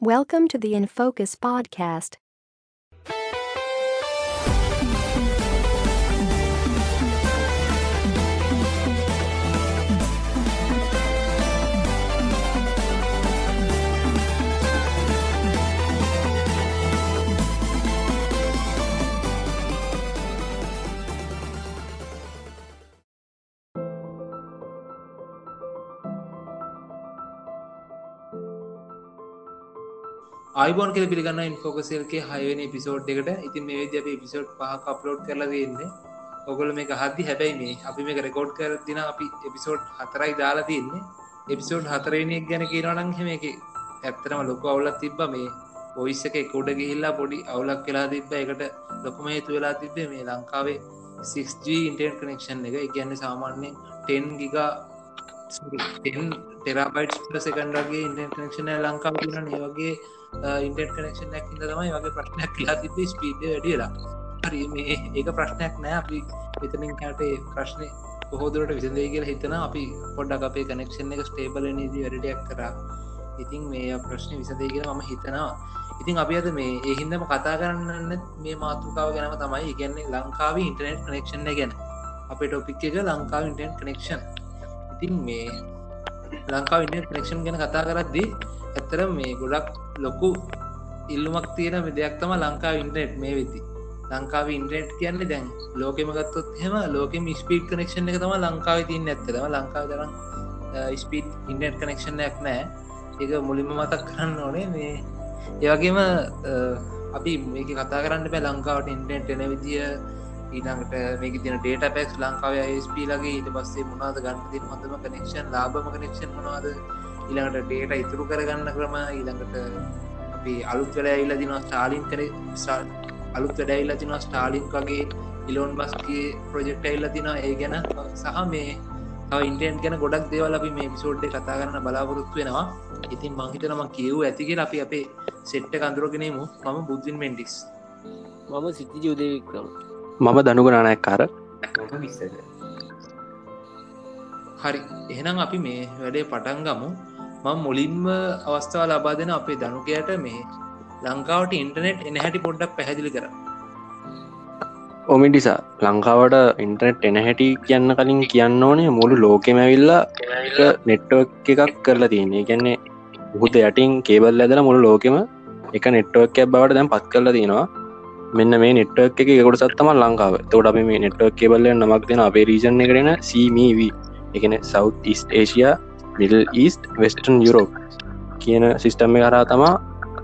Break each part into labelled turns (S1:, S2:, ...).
S1: Welcome to the In Focus podcast.
S2: අයිබෝන් කෙ පිළිගන්න ඉන්ෆෝකසල්ගේ හයවනි episode එකට ඉතින් මේ විද අප පිසෝඩ් පහ අප්ලෝඩ් කරලා තියන්නේ. ඔගොල මේ හදදි හැබැයි මේ අපි මේ රෙකෝඩ් කර දින අපි එපිසෝඩ් හතරයි දාලා තියන්නේ. එපිසෝඩ් හතරනක් ගැන කියනවනන් හෙම එක ඇත්තරම ලොක අවුලත් තිබ්බ. මේ ඔයිස්ස එක කොඩ ගිහිල්ලා පොඩි අවුලක් වෙලා තිබ්බ. එකට ලොකම හේතු වෙලා තිබේ මේ ලංකාවේ 6G ඉන්ටර් කනෙක්ෂන් එක. ඉගන්න සාමාන්‍යෙන් 10 ගිගා ටෙරබයිට් සකන්ඩගේ ඉන්ටර් කනෙක්ෂන ලංකාව න වගේ ඉන්ටර් කනෙක්ෂන් නැක්ද තමයි වගේ ප්‍රශ්නයක් කියලා තිබේ ස්පීඩ වැඩියලා හරි මේ ඒක ප්‍රශ්නයක් නෑ. අපි එතනින් කෑට ප්‍රශ්නය කොහෝදුරට විසඳේ කියලා හිතන අපි පොඩ්ඩක් අපේ කනෙක්ෂන් එක ස්ටේබල නදී වැඩඩයක් කරා. ඉතින් මේ ප්‍රශ්න විසදේ කියලා මම හිතනවා. ඉතින් අපි අද මේ එහින්දම කතා කරන්න මේ මාතෘකාව ගැනම තමයි. ඉගන්නේ ලංකාව ඉන්ටනෙට් කනෙක්ෂන් ගැන. අපේ ටොපික් එක ලංකාව ඉන්ටන් කනෙක්ෂන් ඉතින් මේ ලංකාව ඉන්ට කනෙක්ෂන් ගැන කතා කරද්දී ඇතර මේ ගොඩක් ලොකු ඉල්ලුමක් තියෙන දෙයක් තම ලංකා ඉන්ටනෙට් මේ වෙති ලංකාව ඉන්ටනෙට් කියන්නේ දැන් ලෝකෙම ගත්තොත් හෙම ලෝකෙම ස්පීඩ් කනෙක්ෂන් එක තම ලංකාව තින්න ඇත්තම ලංකාව දරම් ස්පීඩ් ඉන්ටනෙට් කනෙක්ෂණයක් නෑ ඒක මුලින්ම මතක් කරන්න ඕනේ. මේ ඒවගේම අපි මේක කතා කරන්න පැ ලංකාවට ඉන්ටනෙට් එන විදිිය. ඊළඟට මේක තින ඩේට පැක්ස් ලංකාව ස්ප ලගේ ඊට පස්සේ මොනාද ගන්න තින හොඳම කනෙක්ෂන් ලාබම කනෙක්ෂන් මොනවාද? ඊළඟට ඩේට ඉතුරු කරගන්න ක්‍රම ඊළඟට අපි අලුත් වැඩ ඉල්ල දිනවා ස්ටාලින් කර අලුත් වැඩ ඉල්ල තිනවා ස්ටාලින් වගේ ඉලෝන් බස්ගේ ප්‍රජෙක්ට ඉල්ල තිනවා ඒ ගැන සහ මේ ඉන්ටන් ගැන ගොඩක් දේවල් අපි මේ පිසෝඩ්ඩ කතා කරන්න බලාපොරොත්තු වෙනවා. ඉතින් මංහිතනම කියව් ඇතිගේ අපි අපේ සෙට්ට කඳුරගෙනමු මම බුද්ධින් මෙන්ඩික්ස්
S3: මම සිති ජෝදයවික්‍රම
S4: මම දනුගනානයක් කාර.
S2: හරි. එහෙනම් අපි මේ වැඩේ පටන් ගමු. මං මුලින්ම අවස්ථාව ලබා දෙන අපේ දනුකයට මේ ලංකාවට ඉන්ටනෙට් එන හැටි පොඩ්ඩක් පැහැදිලි කර
S4: ඔමිටිසා ලංකාවට ඉන්ටනෙට් එන හැටි කියන්න කලින් කියන්න ඕනේ මුළු ලෝකෙම ඇවිල්ලා නෙට්වක් එකක් කරලා තියන්නේ. ගැන්නේ උහුත යටින් කේබල් ඇදල මුළු ලෝකෙම එක නෙට්වක් ඇබ් බවට දැන් පත් කරලා තියෙනවා මෙන්න මේ නෙට්වක් එක ගොඩ සත්තම ලංකාව. තොට අපි මේ නෙට්වක් කෙබල්ල නමක් දෙෙන අපේ රීජන් කරන සීමව එකන south east Asia mid east western Europe කියන සිිස්ටම්ම කරා තමා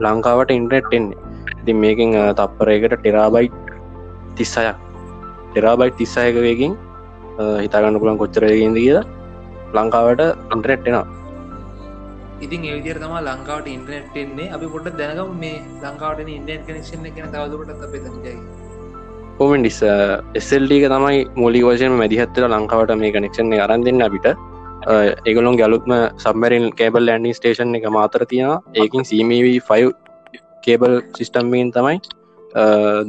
S4: ලංකාවට ඉන්ටනෙට් එන්නේ. ඉතින් මේකින් තප්පරයකට ටෙරාබයි් තිස්සයක්. ටෙරාබයි් තිස්සායක වේකින් හිතාගන්න පුළන් කොච්චරයගෙන්ද කියලා ලංකාවට ඉන්ටනෙට්ටෙනවා
S2: ඉතින් ඒවිදිර තම ලංකාවට ඉන්ටනෙට් එන්නේ. අපි පොට දැනකම් මේ ලංකාවට ඉන්ඩට කනෙක්ෂන් එක තවදුරට අපේ දජයි
S4: පොමෙන්ඩිස් එස්සල්ටික තමයි මූලි වශයෙන් මැදිහත්තර ලංකාවට මේ කනෙක්ෂන්නේ අරන් දෙන්න අපිට. ඒගොලොන් ගැලුත්ම සම්මරින් කේබල් ලන්ඩින් ස්ටේෂන් එක මාතර තියෙන ඒකින් සීමව5 කේබල් සිිස්ටම්මෙන් තමයි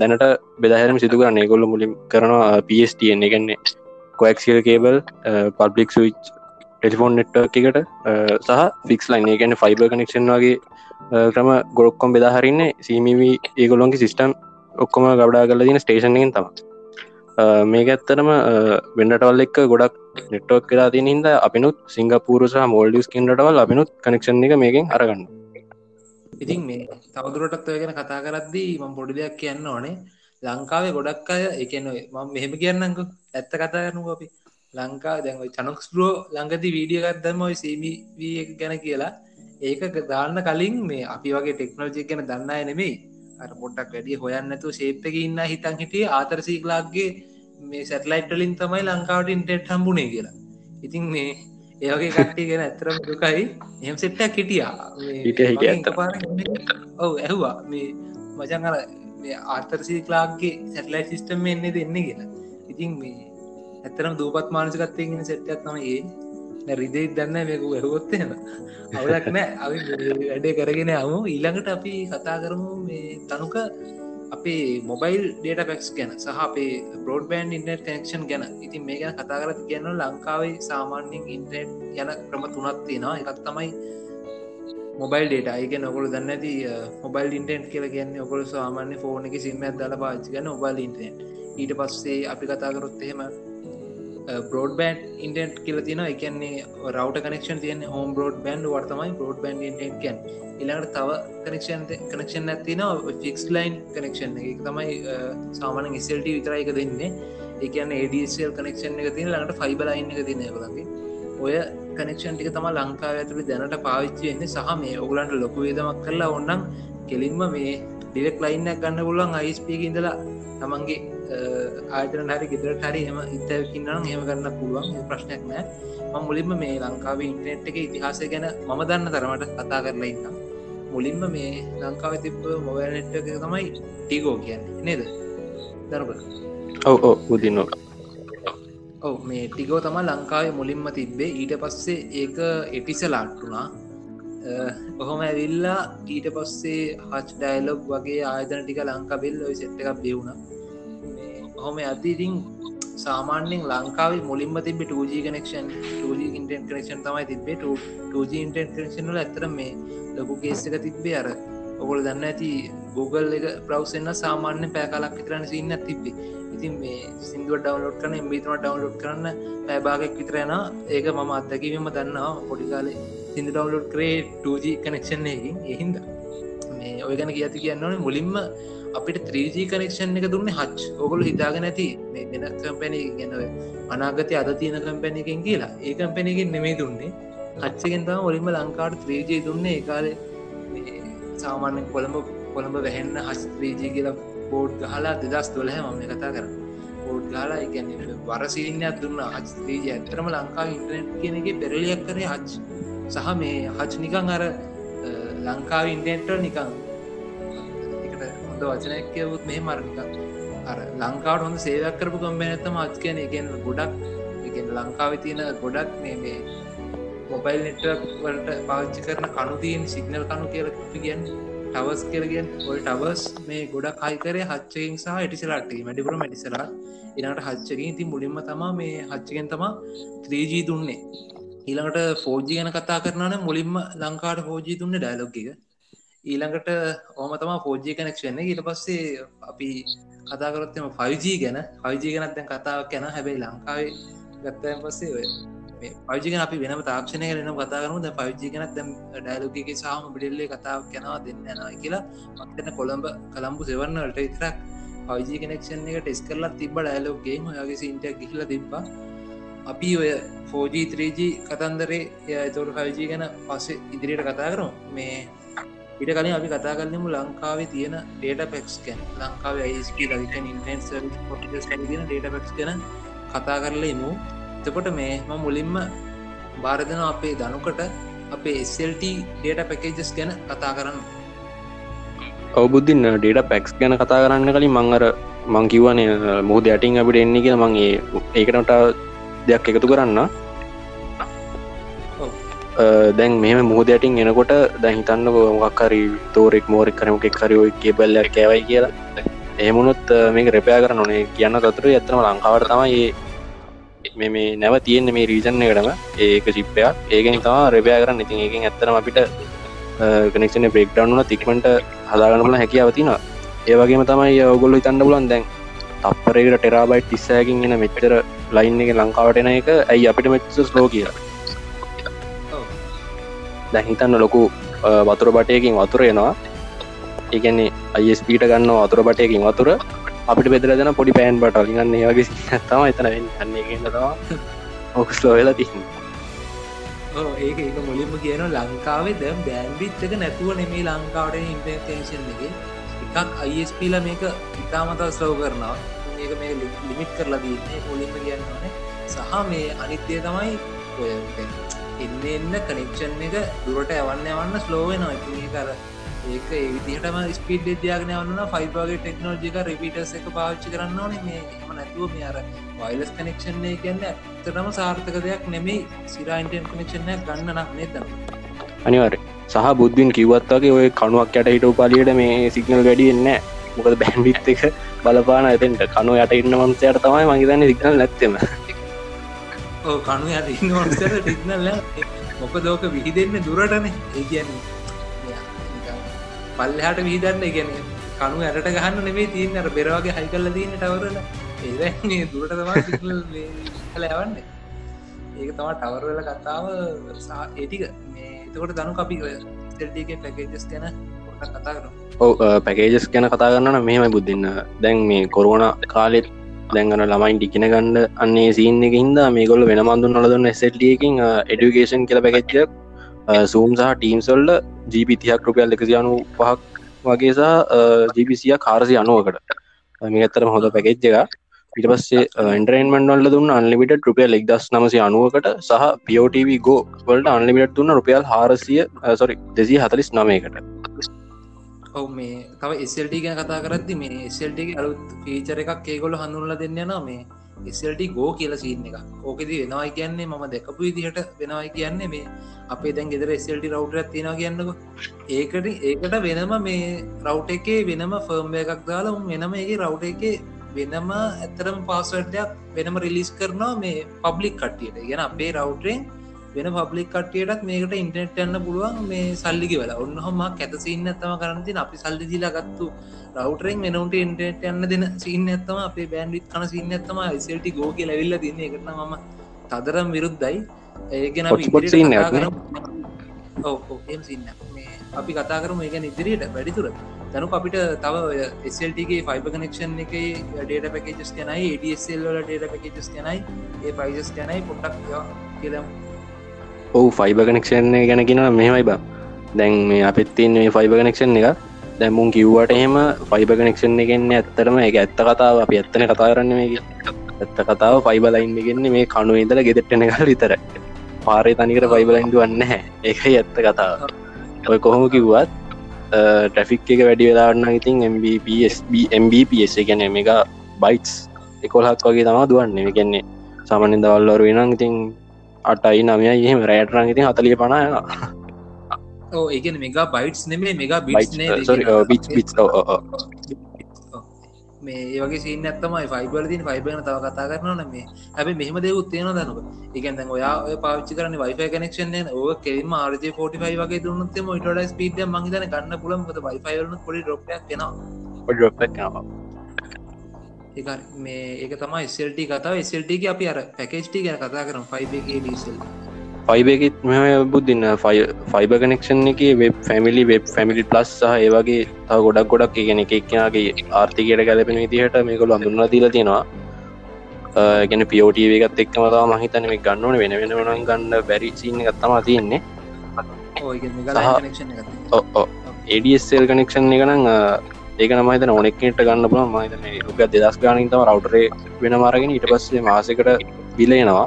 S4: දැනට බෙදහරම සිදු කරන්න. ඒගොල්ල මුලින් කරනවා පස්ටන් එකන්නේ coaxial cable public switch telephone නෙට්ට එකට සහ ෆික්ස් ලයින් ඒගැන ෆයිබ කනෙක්ෂන් වගේ ක්‍රම ගොඩොක්කොම් බෙදාහරන්නේ සීමව ඒගොලොන්ගේ සිිස්ටම් ඔක්කොම ගබඩා කරල දින ස්ටේෂන්ගෙන් තම මේක ඇත්තරම වෙන්ඩටවල් එක්ක ගොඩක් නෙට්ටෝක් කලා තින හිද අපිනුත් සිංගපූරස මෝල්ඩිස් කින්ටවල් අපිනුත් කනෙක්ෂන් එක මේකින් අරගන්න.
S2: ඉතින් මේ තවදුරටත් ඔය ගැන කතා කරද්දී මම පොඩි දෙයක් කියන්න ඕනේ. ලංකාවේ ගොඩක් අය එකන මම මෙහෙම කියන්නක ඇත්ත කතා කරනු අපි. ලංකා දැන් චනක්ස්රෝ ළඟති වීඩියගත් දම ඔයි සීමී ගැන කියලා. ඒක දාන්න කලින් මේ අපි වගේ ටෙක්නෝජි ගැන දන්න නෙමෙයි. අර පොඩ්ඩක් වැඩිය හොයන්නතු ශේප්ක ඉන්න හිතන් හිටිය ආතරසීක්ලාක්ගේ මේ සැටලයිට්ටලින් තමයි ලංකාවට ඉන්ටෙට් හම්බුණේ කියලා. ඉතින් මේ ඒවගේ කට්ටිය ගෙන ඇතරම දුකයි. එහම සෙට්ටක් හිටියා. ඔව ඇහවා. මේ මචන් අර ආතරසීක්ලාක්ගේ සැටලයි සිිස්ටම් එන්නේ දෙන්න කියලා. ඉතින් මේ ඇතරම් දූපත් මානසිකත්තයගෙන සෙට්ටක් තම ඒ. රිදෙක් දන්න මේකු ඇහොත්තෙන අවුලක් නෑ. අපි වැඩේ කරගෙන අමු ඊළඟට අපි කතා කරමු මේ තනුක අපේ මොබයිල් ඩේට පැක්ස් ගැන සහ අපේ බෝඩ් බෑන්් ඉන්ටර් කනෙක්ෂන් ගැන. ඉතින් මේ ගැන කතා කරත් කියන්න ලංකාවේ සාමාන්‍යෙන් ඉන්ටරට් යන ක්‍රම තුනත් තියෙනවා. එකක් තමයි මොබයිල් ඩේට ඒක නොකොල දන්න ඇති මොබයිල් ඉන්ටෙන්ට් කියල කියන්න ඔකොල සාමාන්‍ය ෆෝන එක සිම්ම දල පාච්චිගන්න ඔබල් ඉන්ටෙන්ට් ඊට පස්සේ අපි කතාකරොත් එහෙම බෝඩ් බෑන්් ඉන්ටෙන්ට් කියල තින එකන්නේ රවට කනෙක්ෂන් තියන හෝම් බෝඩ් බෑන්් වර්තමයි බෝඩ් බෑන්් ඉන්ටෙන්ට් කියන් ඉළඟට තව කනෙක්ෂන් කනෙක්ෂන් ඇතින ෆික්ස් ලයින් කනෙක්ෂන් එක. තමයි සාමාන ඉසල්ට විතරයික දෙන්නේ. එකන්න ADSL කනෙක්ෂන් එක තින ළඟට ෆයිබලයින් එක තින ලගේ ඔය කනෙක්ෂන් ටික තම ලංකාව ඇතුළ දැනට පාවිච්චි වෙන්නේ. සහ මේ ඔගලන්ට ලොකු වේදමක් කරලා ඔන්නම් කෙලින්ම මේ ඩිරෙක් ලයින්න ගන්න පුලන් අයිස්පික ඉඳලා තමන්ගේ ආයතන හරි ගෙදරට හරි එම ඉතකින්නම් හෙම කරන්න පුළුවන් ප්‍රශ්නයක් නෑ. ම මුලින්ම මේ ලංකාව ඉන්ටනෙට් එක ඉතිහාසය ගැන මම දන්න තරමට කතා කරලා ඉන්න මුලින්ම මේ ලංකාව තිබ මොබයිල්නෙට් එක තමයි ටිගෝ කියන්න නේද? දරබ
S4: ඔව ඔ උදින්න
S2: ඔව මේ ටිගෝ තම ලංකාවේ මුලින්ම තිබ්බේ. ඊට පස්සේ ඒක එටිස ලාට්ටුනා ඔහොම ඇවිල්ලා ඊට පස්සේ හච් ඩයිලොග් වගේ ආයතන ටික ලංකාබෙල් ඔයි සෙට්ට එකක් බෙවුණා හොම අදීතින් සාමාන්‍යෙන් ලංකාවේ මුලින්ම තිබ 2G කනෙක්ෂන් 2G ඉන්ටන් කනෙක්ෂන් තමයි තිබේ 2G ඉන්ටන් කනෙක්ෂන් වල ඇතර මේ ලොකු කේස් එක තිබ්බේ අර ඔකොල දන්න ඇති Google එක ප්‍රවසන්න සාමාන්‍ය පෑකාලක් විතරන සින්න තිබ්බේ. ඉතින් මේ සිින්දුව ඩවන්ලෝඩ් කරන එම්බිතුම ඩවන්ලෝඩ් කරන්න පැබාගක් විතරයන ඒක මම අත්තකිවීම දන්නවා. පොඩිකාලේ සිින්දු ඩවන්ලෝඩ් කරේ 2G කනෙක්ෂන් එකින් එහින්ද මේ ඔය ගැන කියති කියන්නවනේ මුලින්ම අපිට 3G කනෙක්ෂන් එක දුන්න හච් ඔගොල හිතාගෙන ඇති වෙන කම්පැන ගැනව අනාගත අද තියන කම්පැන එකෙන් කියලා. ඒ කම්පැනකින් නෙමේ දුන්නේ. හච්චගෙන් තම ඔලින්ම ලංකාට 3G දුන්න. ඒකාල සාමාන්‍ය කොළඹ කොළඹ වැහෙන්න හස් 3G කියලා බෝඩ් හලා දෙදස් දොලහ මම කතා කර බෝඩ් ගාලා එකැන වරසිරින්නයක් දුන්න හච් 3G ඇතරම ලංකාව ඉන්ටනෙට් කියන එක පෙරලියක් කරේ හච් සහ මේ හච් නිකං අර ලංකාව ඉන්ටෙන්ටල් නිකං හොඳ වචනයක් කියවුත් මේ මරනික අර ලංකාවට හොඳ සේවයක් කරපු කම්බැනත්තම අත් කියන එකෙන් ගොඩක් එක ලංකාව තියෙන ගොඩක් මේ මේ මොබයිල් නෙට්වක් වලට පාච්චි කරන කනු තියෙන් සිගනල් කනු කියලපි ගැන් ටවස් කියලගෙන් ඔය ටවස් මේ ගොඩක් අයිකරය හච්චකින් සහ එටිසලාට මැඩිපුර මැටිසලා එනට හච්චකින් ති මුලින්ම තමා මේ හච්චගෙන් තමා 3G දුන්නේ. ඊළඟට ෆෝජි ගැන කතා කරනන මුලින්ම ලංකාට හෝජී දුන්න ඩයිලොග්ගික ඊළඟට ඕම තම ෆෝජී කනෙක්ෂන්න ඊට පස්සේ අපි කතාකරොත්තම 5G ගැන 5G ගැනත් දැන් කතාවක් ගැන හැබැයි ලංකාවේ ගත්තයන් පස්සේ ඔය පජික අපි වෙන තාක්ෂණය කරන කතා කරනු ද පවිජි කෙනත් දැම් ඩයිලෝගගේ සාහම බිඩල්ලේ කතාවක් කෙනවා දෙන්න යනවා කියලා. මක්තන කොළඹ කළම්බු සෙවන්නට ඉතරක් පවිජි කනෙක්ෂන් එක ටෙස් කරලා තිබ ඩයිලෝගේ යගේ සින්ට ගිහිල තිබ්බා. අපි ඔය ෆෝජී 3G කතන්දරේ එතවට පවිජි ගැන පස්සේ ඉදිරියට කතා කරනු මේ ඉට කලින් අපි කතා කරන්නමු ලංකාවේ තියෙන ඩේට පෙක්ස් කැන් ලංකාව යිස්ක ලවිකන් ඉන්ටන් පොටිස් තින ඩේට පෙක්ස් ගැන කතා කරලෙමු එතකොට මේ ම මුලින්ම භාරදන අපේ දනුකට අපේ SLT ඩේට පැකේජස් ගැන කතා කරන්න.
S4: ඔවබුද්ධින්න ඩේට පැක්ස් ගැන කතා කරන්න කලින් මංගර මංකිවන මුහද ඇටිං අපිට එන්නේ කියෙන මගේ ඒකනට දෙයක් එකතු කරන්න. දැන් මෙම මුහද ඇටින් එනකොට දැහිතන්න මොක්කරි තෝරෙක් මෝරෙක් කරමක කරයෝ කෙබල්ල කෑවයි කියලා. ඒමුණොත් මේක රැපයා කර නොනේ කියන්න තතුර ඇත්තම ලංකාවට තමයි මේ මේ නැව තියෙන මේ රීජන් එකටම. ඒක චිප්පයක් ඒකෙන් තම රැපයා කරන්න. ඉතින් ඒකෙන් ඇත්තනම අපිට කනෙක්ෂන බෙක්ඩවුන තික්මට හදාගන්නල හැකියාවතින ඒවගේම තමයි ඔගොල්ලු තන්න පුලන් දැන් තපරේට ටෙරාබයි් තිස්සයකින් එන මෙච්චර ලයින් එක ලංකාවටන එක ඇයි අපිට මෙච්ච ස්ලෝ කියලා? දැහිතන්න ලොකු වතුර බටයකින් වතුරයනවා ඒගැන්නේ අයිස්පීට ගන්න වතුර බටයකින් වතුර. අපිට බෙදර දෙන පොඩි පෑන් බට ලිගන්න ඒවගේ තම එතන න්නේ තවා ඔක්ස්ලෝවෙලා තින්න
S2: ඒක ඒක මුලින්ම කියන ලංකාවේ දැම් බෑන්්බිත්තක නැතුව නෙමේ ලංකාවට ඉන්ටේෂන් එක. එකක් අයිස්පීල මේක ඉතාමතා ස්ලෝ කරනවා ඒක මේ ලිමිට් කරලා දන්නේ මුලින්ම කියන්නන සහ මේ අනිත්‍යය තමයි ඔය එන්න එන්න කනෙක්ෂන් එක දුරට යවන්න යවන්න ස්ලෝවෙනවා ඉ කර ඒක ඒවිදිහටම ස්පීඩ් දයාගෙන වන්න ෆයිබගේ ටෙක්නෝජික රිපිටස් එක පාච්චි කරන්න ඕනේ. මේ එම නැතුව මේ අර වයිලස් කනෙක්ෂන්නේ කියන්න ඇතටම සාර්ථක දෙයක් නෙමේ සිරයින්ටන් කනෙක්ෂණයක් ගන්න නක් නේද?
S4: අනිවර සහ බුද්ධින් කිවත්වගේ ඔය කනුවක් යට හිට පාලියට මේ සිගනල් වැඩියෙන්න මොකද බැන්්බිත් එක බලපාන ඇතෙන්ට කනු යට ඉන්න මන්සයට තමයි මගේතන්න සිගනල් නැත්තෙම.
S2: කනු යට ඉන්න ටික්නල්ල මොක දෝක විහි දෙන්න දුරටන. ඒ කියන්නේ පල්ලහට වීදන්න ගැන කනු ඇට ගහන්න නෙවේ තියන්න. අර බෙරවාගේ හයි කල්ල තියන්න ටවරල ඒදන්නේ දුරට තමා කල යවන්න. ඒක තම ටවර්වල කතාව. ඒටික මේ එතකොට දනු අපි සෙල්ටික පැකේජස් ගැන පොට කතා කර
S4: ඔව පැකේජස් ගැන කතා කරන්න මෙහෙමයි බුද්ධන්න. දැන් මේ කොරුණ කාලෙත් දැන්ගන ළමයින් ටිකෙන ගණ්ඩ අන්නේ සීන් එක හිද මේ ගොල්ල වෙන මන්දුන් නලදන්න එසටලියකින් එඩුකේෂන් කියල පැකච්චක් සූම් සහ ටීම්සොල්ල ජීපිතියක් රුපියල් එකසි අනු පහක් වගේ සහ ජීපිසිය කාරසි අනුවකට මේ ඇත්තරම හොඳ පැකෙච්ච එක ඉට පස්සේ ඉන්ටරේන්මන් වල්ල දුන්න අන්ලිමිට රුපියල් එක් දස් නමසි අනුවකට සහ පිෝටව ගෝ වලට අන්ලිමිට දුන්න රුපියල් හාරසිය සොරි දෙසි හතලිස් නමයකට.
S2: ඔව මේ තව එසල්ට ගැන කතා කරද්දි මේ එසල්ට අලුත් ෆීචර එකක් ඒගොල හඳුනල දෙන්න න මේ එසල්ට ගෝ කියල සින්න එක ඕකෙද වෙනවයි කියන්නේ මම දැකපු විදිහට වෙනවයි කියන්නේ මේ අපේ දැන් ගෙදර එසල්ට රවටරත් තියෙන කියන්නක. ඒකට ඒකට වෙනම මේ රවට් එකේ වෙනම ෆර්ම්ය එකක් දාලා උන් වෙනම ඒ රවට් එකේ වෙනම ඇතරම පාස්වඩයක් වෙනම රිලිස් කරනවා මේ පබ්ලික් කට්ටියට. ගෙන අපේ රවටරෙන් වෙන පබ්ලික් කට්ටියටත් මේකට ඉන්ටනෙට් යන්න පුළුවන් මේ සල්ලිගි වෙලා ඔන්න හොම කැතසින්න ඇත්තම කරනතින අපි සල්ලි දිලා ගත්තු රවටරෙන් වෙනට ඉන්ටනෙට් යන්න දෙන සින්න ඇත්තම අපේ බෑන්ඩිත් කන සින්න ඇත්තම ඉසල්ටි ගෝක ලැවිල්ල තින්න එකට ම තදරම් විරුද්ධයි. ඒගෙන
S4: Hotspot scene එකක් නේ?
S2: ඔව සින්න අපි කතා කරම ඒගැන ඉදිරියට වැඩිතුර. තැනු අපිට තව එසල්ටගේ ෆයිබ කනෙක්ෂන් එක ඩේට පැකේජස් යනයි ඩSල් වල ඩේට පැකේජස් යනයි ඒ පයිජස් යනයි පොට්ටක් කියලම්
S4: ඔහු ෆයිබ කනෙක්ෂන් ගැන කියෙන මෙමයි බා. දැන් මේ අපිත්තින් මේ ෆයිබ කනෙක්ෂන් එක දැමුන් කිව්වට එහෙම ෆයිබ කනෙක්ෂන් එකෙන්න ඇත්තරම එක ඇත්ත කතාව. අපි ඇත්තන කතා කරන්න මේ ඇත්ත කතාව ෆයිබලයින් ගෙන්නේ මේ කනු ඉදල ගෙදෙට්ටන කල් විතර පාරය තනිකට ෆයිබලයින්ඩු වන්න ඒකයි ඇත්ත කතාව. ඔය කොහොම කිව්වත් ට්‍රෆික් එක වැඩි වෙලාන්න ඉතින් MBPS ගැන එක බයිටස් එකොල්හත් වගේ තම දුවන්න. කියන්නේ සාමනෙන් දවල්ලොර වෙන ඉතින් අටයි නමය එහෙම රෑටරං ඉතින් හතලිය පනාය
S2: ඕ ඒගෙන මෙගා බයිට්ස් නෙමේ මෙගා බිට් මේ ඒවගේ සින්න ඇත්තමයි ෆයිබල තින් ෆයිබන තව කතා කරන මේ හැබ මෙහම දෙකුත් තියෙන දනක දැන් ඔයා ඔය පාච්චි කරන වයිෆ කනෙක්ෂන් ඕ කෙම ආරජ ෝටි යි වගේ දුන්නත් ට ස්පීඩ මහිතන ගන්න පුලමද වයිෆයිලන පොඩි ඩොප්යක් කෙනවා එක මේ ඒක තමයි ස්ල්ට කතාව. ස්ල්ටක අපි අර පැකේස්ටි ගැන කතා කරන ෆයිබගේ ඩීසල්
S4: ෆයිබෙකෙත් මෙ බුද්ධන්න ෆයිබ කනෙක්ෂන් එක web family web family plus සහ ඒවගේ තා ගොඩක් ගොඩක් ගෙන එකක්නගේ ආර්ථිකයට ගැලපෙන විදිහට මේකොල අඳුන්න දීල තියෙනවා. ගැන පියෝටීවකත් එක්කමතා මහිතන මේ ගන්නවන වෙන වෙන වන ගන්න බැරි සින්න ගත්තමා තියෙන්නේ. ඒඩSල් කනෙක්ෂන් එකනම් ඒක නමයිතන ඕනෙක්නට ගන්න පුළ මහිතන රුප දෙදස් ගානිතම රවටරේ වෙන මාරගෙන ඉට පස්සේ මාසකට බිලයනවා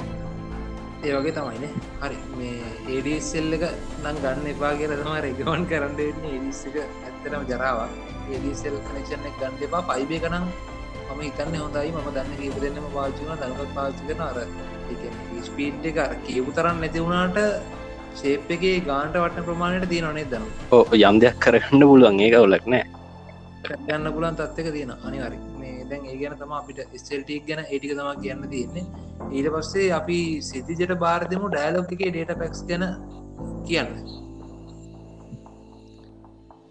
S2: ඒවගේ තමයිනේ හරි. මේ ඒඩසෙල්ල එක නම් ගන්න එපා කියල තම රෙගවන් කරන්නන්නේ ඒඩිස්සක ඇත්තටම ජරාවක්. ඒඩසෙල් කනෙක්ෂන් ගන්න එපා. පයිබේ කනම් මම හිතන්න හොඳයි. ම දන්න කියප දෙන්නම පාචුන දනකත් පාචි කරන අර ස්පීට් එක කියපු තරන්න නැති වුණාට ශේප් එකේ ගාන්ට වටන ප්‍රමාණයට තිය නොනේ දනු?
S4: ඕ යම් දෙයක් කරගන්න පුළුවන්. ඒ කවුලක් නෑ
S2: යන්න පුලන් තත්ක තියෙන අනිවරි මේ දැන් ඒ ගැන තම අපිට ස්ටල්ටික් ගැන ඒටික තම කියන්න තියෙන්නේ. ඊට පස්සේ අපි සිතිජට බාර්ධම ඩෑලොක් එක ඩේට පැක්ස් ගැන කියන්න.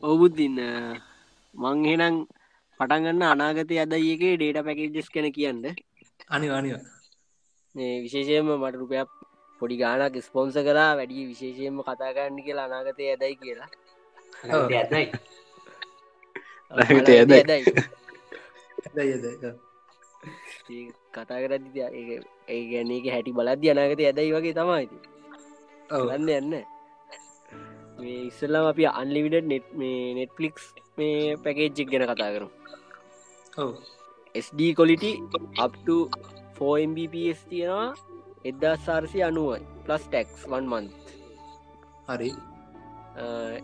S3: ඔවුද්දින්න මංහෙනම් පටන්ගන්න අනාගත අදයගේ ඩේට පැකේජස් කැන කියන්න.
S2: අනිවානිව
S3: විශේෂයම මට රුපයක් පොඩි ගානක් ස්පොන්ස කලා වැඩි විශේෂයෙන්ම කතාගන්න කියලා අනාගතය ඇදයි කියලා.
S2: ඇදයි
S3: කතා කරදි ඒ ගැනක හැටි බලද අනාගත ඇදයි වගේ තමයිති ඔන්න යන්න. මේ ඉස්සල්ලාම අපි අන්ලිවිට නෙට් මේ නෙට්ලික්ස් මේ පැකේජ්ජෙක් ගැන කතා කරු SD කොලිටි අප්ට 4MBPS තියෙනවා එදදා සාර්සි අනුවයි ප්ලස් ටෙක්ස් වන් මන්ත්
S2: හරි.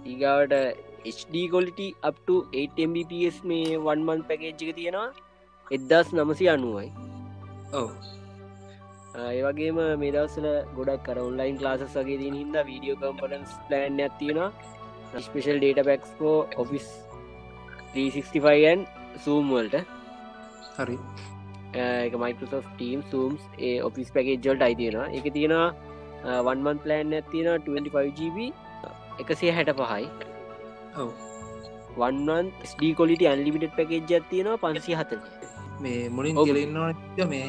S3: ඊගාවට HD කොලිටි අප්ට 8MBPS මේ වන්මන් පැකේජ්ජික තියෙනවා. එදදාස් නමසි අනුවයි.
S2: ඔව.
S3: ඒවගේම මේ දවසල ගොඩක් කර ඔන්ලයින් ලාසස් වගේ දී හිද වීඩියෝ කම්පටන්ස් ප්ලෑන් ඇතියෙන ස්පේෂල් ඩේට පැක්ස්කෝ ඔෆිස් 365න් සූම්වල්ට
S2: හරි.
S3: එක මයිකෝ ටීම් සූම්ස් ඒ ඔෆිස් පැකේජ්ජල්ට අයිතියෙන එක තියෙන වන්මන් ප්ලෑන් ඇතියෙන 25GB එකසේ හැට පහයි වන්වන් ස්ඩ කොලිට අන්ලිමිට පැකේජ් තියෙනවා පන්සි හතර
S2: මේ මුලින්. කියලන්න මේ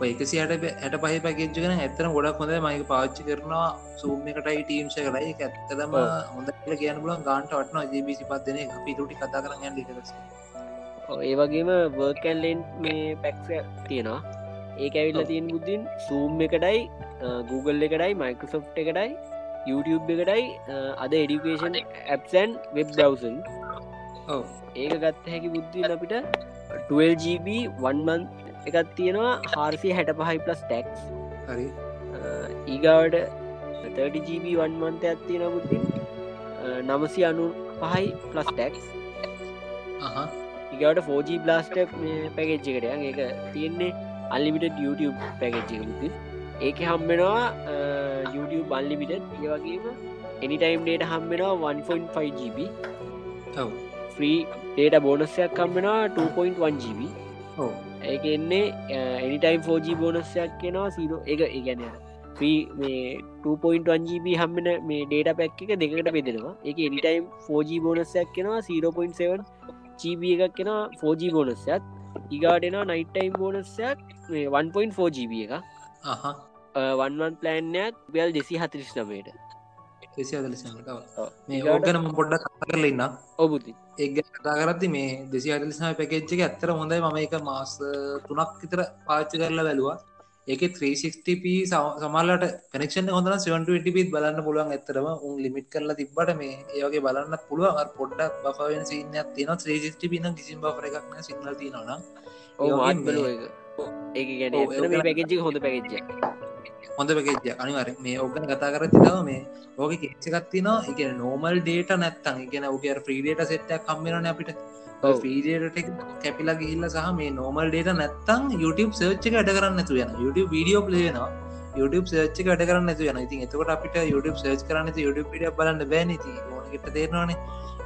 S2: ඔයකසි හට ඇට පහ පැකෙච්ච කන ඇත්තන ගොඩක් හොඳ මයික පාච්චි කරනවා සූම් එකටයි ටීම්ස කරයි ඇත්තදම. හොඳ කියල කියන්න පුලන් ගාන්ට වටන ජබිසි පත්දන අපි තුටි කතා කරන්න ලිකරස
S3: ඒ වගේම වර්කැන්ලෙන්් මේ පැක්ස තියෙනවා. ඒ ඇවිල්ල. තියෙන් බුද්ධින් සූම් එකටයි Google එකටයි මයිකසෝ් එකටයි YouTube එකටයි අද එඩිකේෂන් ඇප්සන් වෙබ්
S2: ඔව.
S3: ඒක ගත්ත හැකි බුද්ධින් අපිට 12GB වන්මන් එකත් තියෙනවා හාර්සි හැට පහයි ප්ලස් ටැක්ස්
S2: හරි
S3: ඊගාවට 30GB වන්මන්තයක් තියෙන බුද්ධින් නමසි අනු පහයි ප්ලස් ටැක්ස් ඉගවට 4G බ්ලාස්ට පැකෙච්චිකටය ඒක තියෙන්නේ අල්ලිමිට YouTube පැකෙච්චිකමුති ඒක හම්බෙනවා YouTube අල්ලිමිට ඒ වගේම එනිටයිම් ඩේට හම්බෙනවා 1.5GB
S2: ඔව.
S3: ෆ්‍රී ඩේට බෝනස්සයක් කම්බෙනවා 2.1GB
S2: ඔව.
S3: ඒක එන්නේ එනිටයිම් 4G බෝනස්සයක් කෙනවා සීරෝ එක ඒගැන ්‍රී මේ 2.1GB හම්බෙන මේ ඩේට පැක් එක දෙකට පෙදෙනවා එක එනිටයිම් 4G බෝනස්සයක් කෙනවා 0.7 GB එකක් කෙන 4G බෝනස්සයක් ඉගාටෙනවා නයිටයිම් බෝනස්සයක් මේ 1.4GB එක
S2: අහ
S3: වන්වන් ප්ලෑන්යක් බෙල් දෙසි හතිරිස් නමයට
S2: එසි අදලසට මේ
S3: ඊගාට-
S2: ඕගන පොඩ්ඩක් කතා කරල ඉන්න
S3: ඔබුති
S2: ඒ කතා කරති මේ දෙසි අටලිසම පැකෙච්චක ඇත්තර හොඳයි. ම එක මාස තුනක් විතර පාච්චි කරලා බැලවා. ඒක 360p සමල්ලට කනෙක්ෂන් හොඳ 720පිත් බලන්න පුළුවන් ඇතරම උන් ලිමිට් කරලා තිබට මේ ඒවගේ බලන්න පුළුවන්. පොඩ්ඩක් බෆවෙන් සිනයක් තින 360 පින කිසිම් බර එකක්න සිංහල තිනවන
S3: ඕ
S2: ඒ
S3: එක ගැන පැකෙච්චි හොඳ පැකෙච්ච
S2: හොඳ පැකෙච්ජ අනිවර මේ ඕගන කතා කර තිතාව මේ ඕක කෙච්චකත්තින එක නෝමල් ඩේට නැත්තන් ඉගෙන ඔගේ ්‍රීඩේට සෙට්ටක් කම්මරන අපිට. ්‍රීඩට කැපිලා ගිහිල්ල සහ මේ නෝමල් ඩේට නැත්තං YouTube සර්ච්චක අඩ කරන්න තු යන YouTube වීඩියෝ පලේනවා YouTube සර්ච්චක අඩ කරන්න තු යන ඉතින් එතකොට අපිට YouTube සර්ච් කරන්න YouTube පිඩිය බලන්න බෑනති ඕනකට තේරවානේ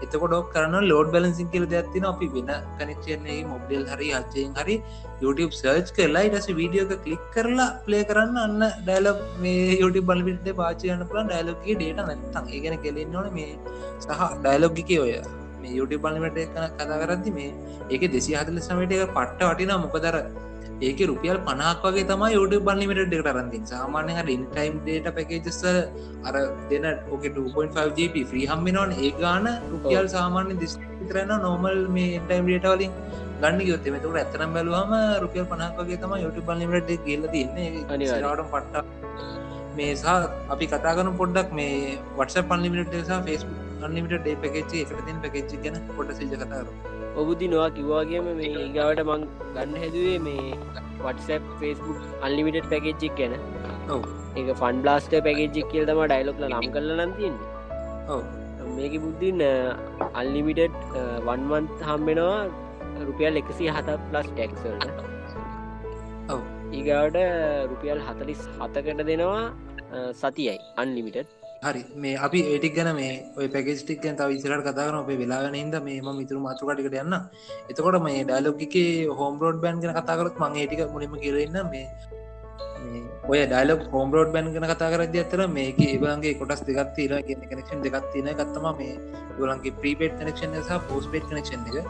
S2: එතකොට ඩොක් කරන්න ලෝඩ් බලසින් කියල දෙයක්ත්තින අපි වෙන කනෙක්ෂන්නේ මොබ්ඩෙල් හරි අච්චයෙන් හරි YouTube සර්ච් කරලා ඉටස වීඩියෝක කලික් කරලා ප්ලේ කරන්න අන්න ඩයිලොක් මේ YouTube බලපිට පාචයන්න පුලන් ඩයිලොක්ගේ ඩේට නැත්තන් ඒගෙන කෙලෙන්න ඕන මේ සහ ඩයිලොග්ගික ඔය මේ YouTube බලමට කතා කරදදි මේ ඒක දෙසි හතල සමට එක පට්ට වටිනා මොකදර ඒක රුපියල් පනක් වගේ තම YouTube බලිමිට එකට රන්තින් සාමානය ඉන්ටයිම් ඩේට පැකේජස අර දෙන ඕක 2.5GB ්‍රී හම්බෙනවන් ඒ ගාන රුපියල් සාමාන්‍ය දිස් විතරන්න නොමල් මේ ඉන්ටයිම් ඩේට වලින් ගන්න යොත්ත මෙතුට ඇතනම් බැලුවම රුපියල් පනක් වගේ තම YouTube බලිමිට ගල්ල තින්නේ
S3: අනිවාර්යෙන්.
S2: ට පට්ට මේ සහ අපි කතාගන පොඩ්ඩක් මේ වටස පල්ලිමිට සහ ෆෙස්බුක් අන්ලිමිට ඩේ පැකච්චි එකට තින් පැකච්චි ගැන පොට සිජ කතාර
S3: ඔබුදි නොවා කිව්වාගේම මේ ඒගාවට මං ගන්න හැදුවේ මේ වටසප් ෆස්බුක් අන්ලිමිට පැකෙච්චික් ගැන. ඒක ෆන් බ්ලාස්ට පැකෙච්චික් කියල් තම ඩයිලොක්ල නම් කරල නන්තින්නේ මේක බුද්ධින් අල්ලිමිටඩ් වන්වන්ත් හම්බෙනවා රුපියල් එකසි හත ප්ලස් ටෙක්සල්ට ඒගාවට රුපියල් හතලිස් හතකට දෙනවා සතියයි අන්ලිමිටඩ්
S2: හරි. මේ අපි ඒටික් ගැන මේ ඔය පැකෙස්ටික් ගැන තව ඉසිරට කතාරන අපේ වෙලාගෙන හිද මේ ම මිතුරු මාතුකටිකට යන්න. එතකොට මේ ඩයිලොක්ගේ හෝම් රෝඩ් බෑන් ගැන කතාකරත් මං ඒටික මුලිම කියරන්න මේ මේ ඔය ඩයිලොක් හෝම් රෝඩ් බෑන් ගැන කතා කරද අතර මේක ඒබලන්ගේ කොටස් දෙගත් තිර ගෙන කනෙක්ෂන් දෙගත් තින ගත්තම මේ ගොලන්ගේ ප්‍රීපේට් කනෙක්ෂන් සහ පෝස්පේට් කනෙක්ෂන් එක.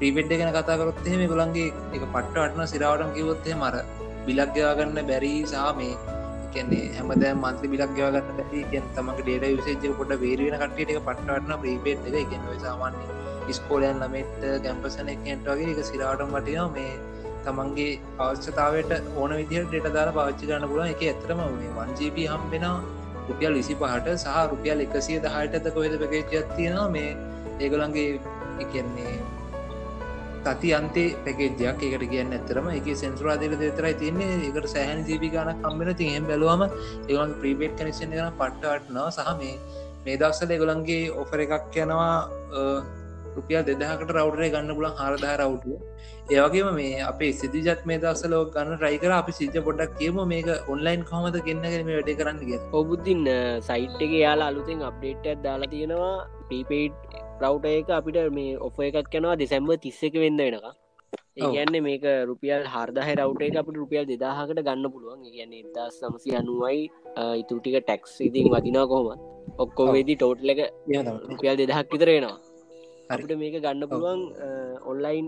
S2: ප්‍රීපෙට් ගැන කතාකරොත් මේ ගොලන්ගේ එක පට්ට අටන සිරාවටම් කිවොත්තේ මර බිලක් ගයාගන්න බැරි සහ මේ කියන්නේ හැමද මන්ත්‍රි බිලක් ගවගන්න බැරි. කියෙන් තමක ඩේට විසේජ පොට වේරෙන කටට එක පට්ටවටන ප්‍රීපේට් එක. ගෙනව සාමාන්‍ය ස්කෝලයන් ළමෙට කැම්පසන එකට වගේ එක සිරාටම් වටිනවා. මේ තමන්ගේ අවශ්‍යතාවට ඕන විදිහට ඩෙට දාලා පාච්චි ගන්න පුලන් එක ඇතරම වනේ වන්ජීප හම්බෙන රුපියල් විසි පහට සහ රුපියල් එකසිය දහයටද කොහෙද පැකේජත් තියෙනවා. මේ ඒගොලන්ගේ එකන්නේ තති අන්තේ පැකේජයක් එකට කියන්න ඇතරම එක සෙන්සුරාදයට දෙතරයි තියන්නේ. එකට සෑහන ජීපි ගන කම්බෙන තියෙන් බැලුවම ඒගලන් ප්‍රීපේට් කනෙක්ෂන් කන පට්ටවටනවා සහ මේ මේ දක්සල ඒගොලන්ගේ ඔෆර එකක් යනවා රුපියල් දෙදහකට රවටරේ ගන්න පුලන් හරදහ රවටුව ඒවගේම මේ අපේ සිදිජත් මේ දක්සලෝ ගන්න රයිකර අපි සිජ පොඩක් කියම. මේක ඔන්ලයින් කොමද කියන්නගෙන මේ වැඩ කරන්න කිය
S3: ඔබුද්ධින් සයිට් එක යාලා අලුතෙන් අප්ඩේට්යක් දාලා තියෙනවා. පීපේට් රව්ට එක අපිට මේ ඔෆ එකක් යනවා දෙසැම්බ තිස්සක වෙන්න වෙනක ඒගැන්න මේක රුපියල් හර්දාහ රවට් එක අපට රුපියල් දෙදාහකට ගන්න පුළුවන්. කියන්නේ එදා සමසි අනුවයි ඉතුටික ටැක්ස් ඉතින් වදිනා කොහොමත්. ඔක්කෝ වේදි ටෝට්ල එක රුපියල් දෙදහක් විතරෙනවා අපිට මේක ගන්න පුළුවන් ඔන්ලයින්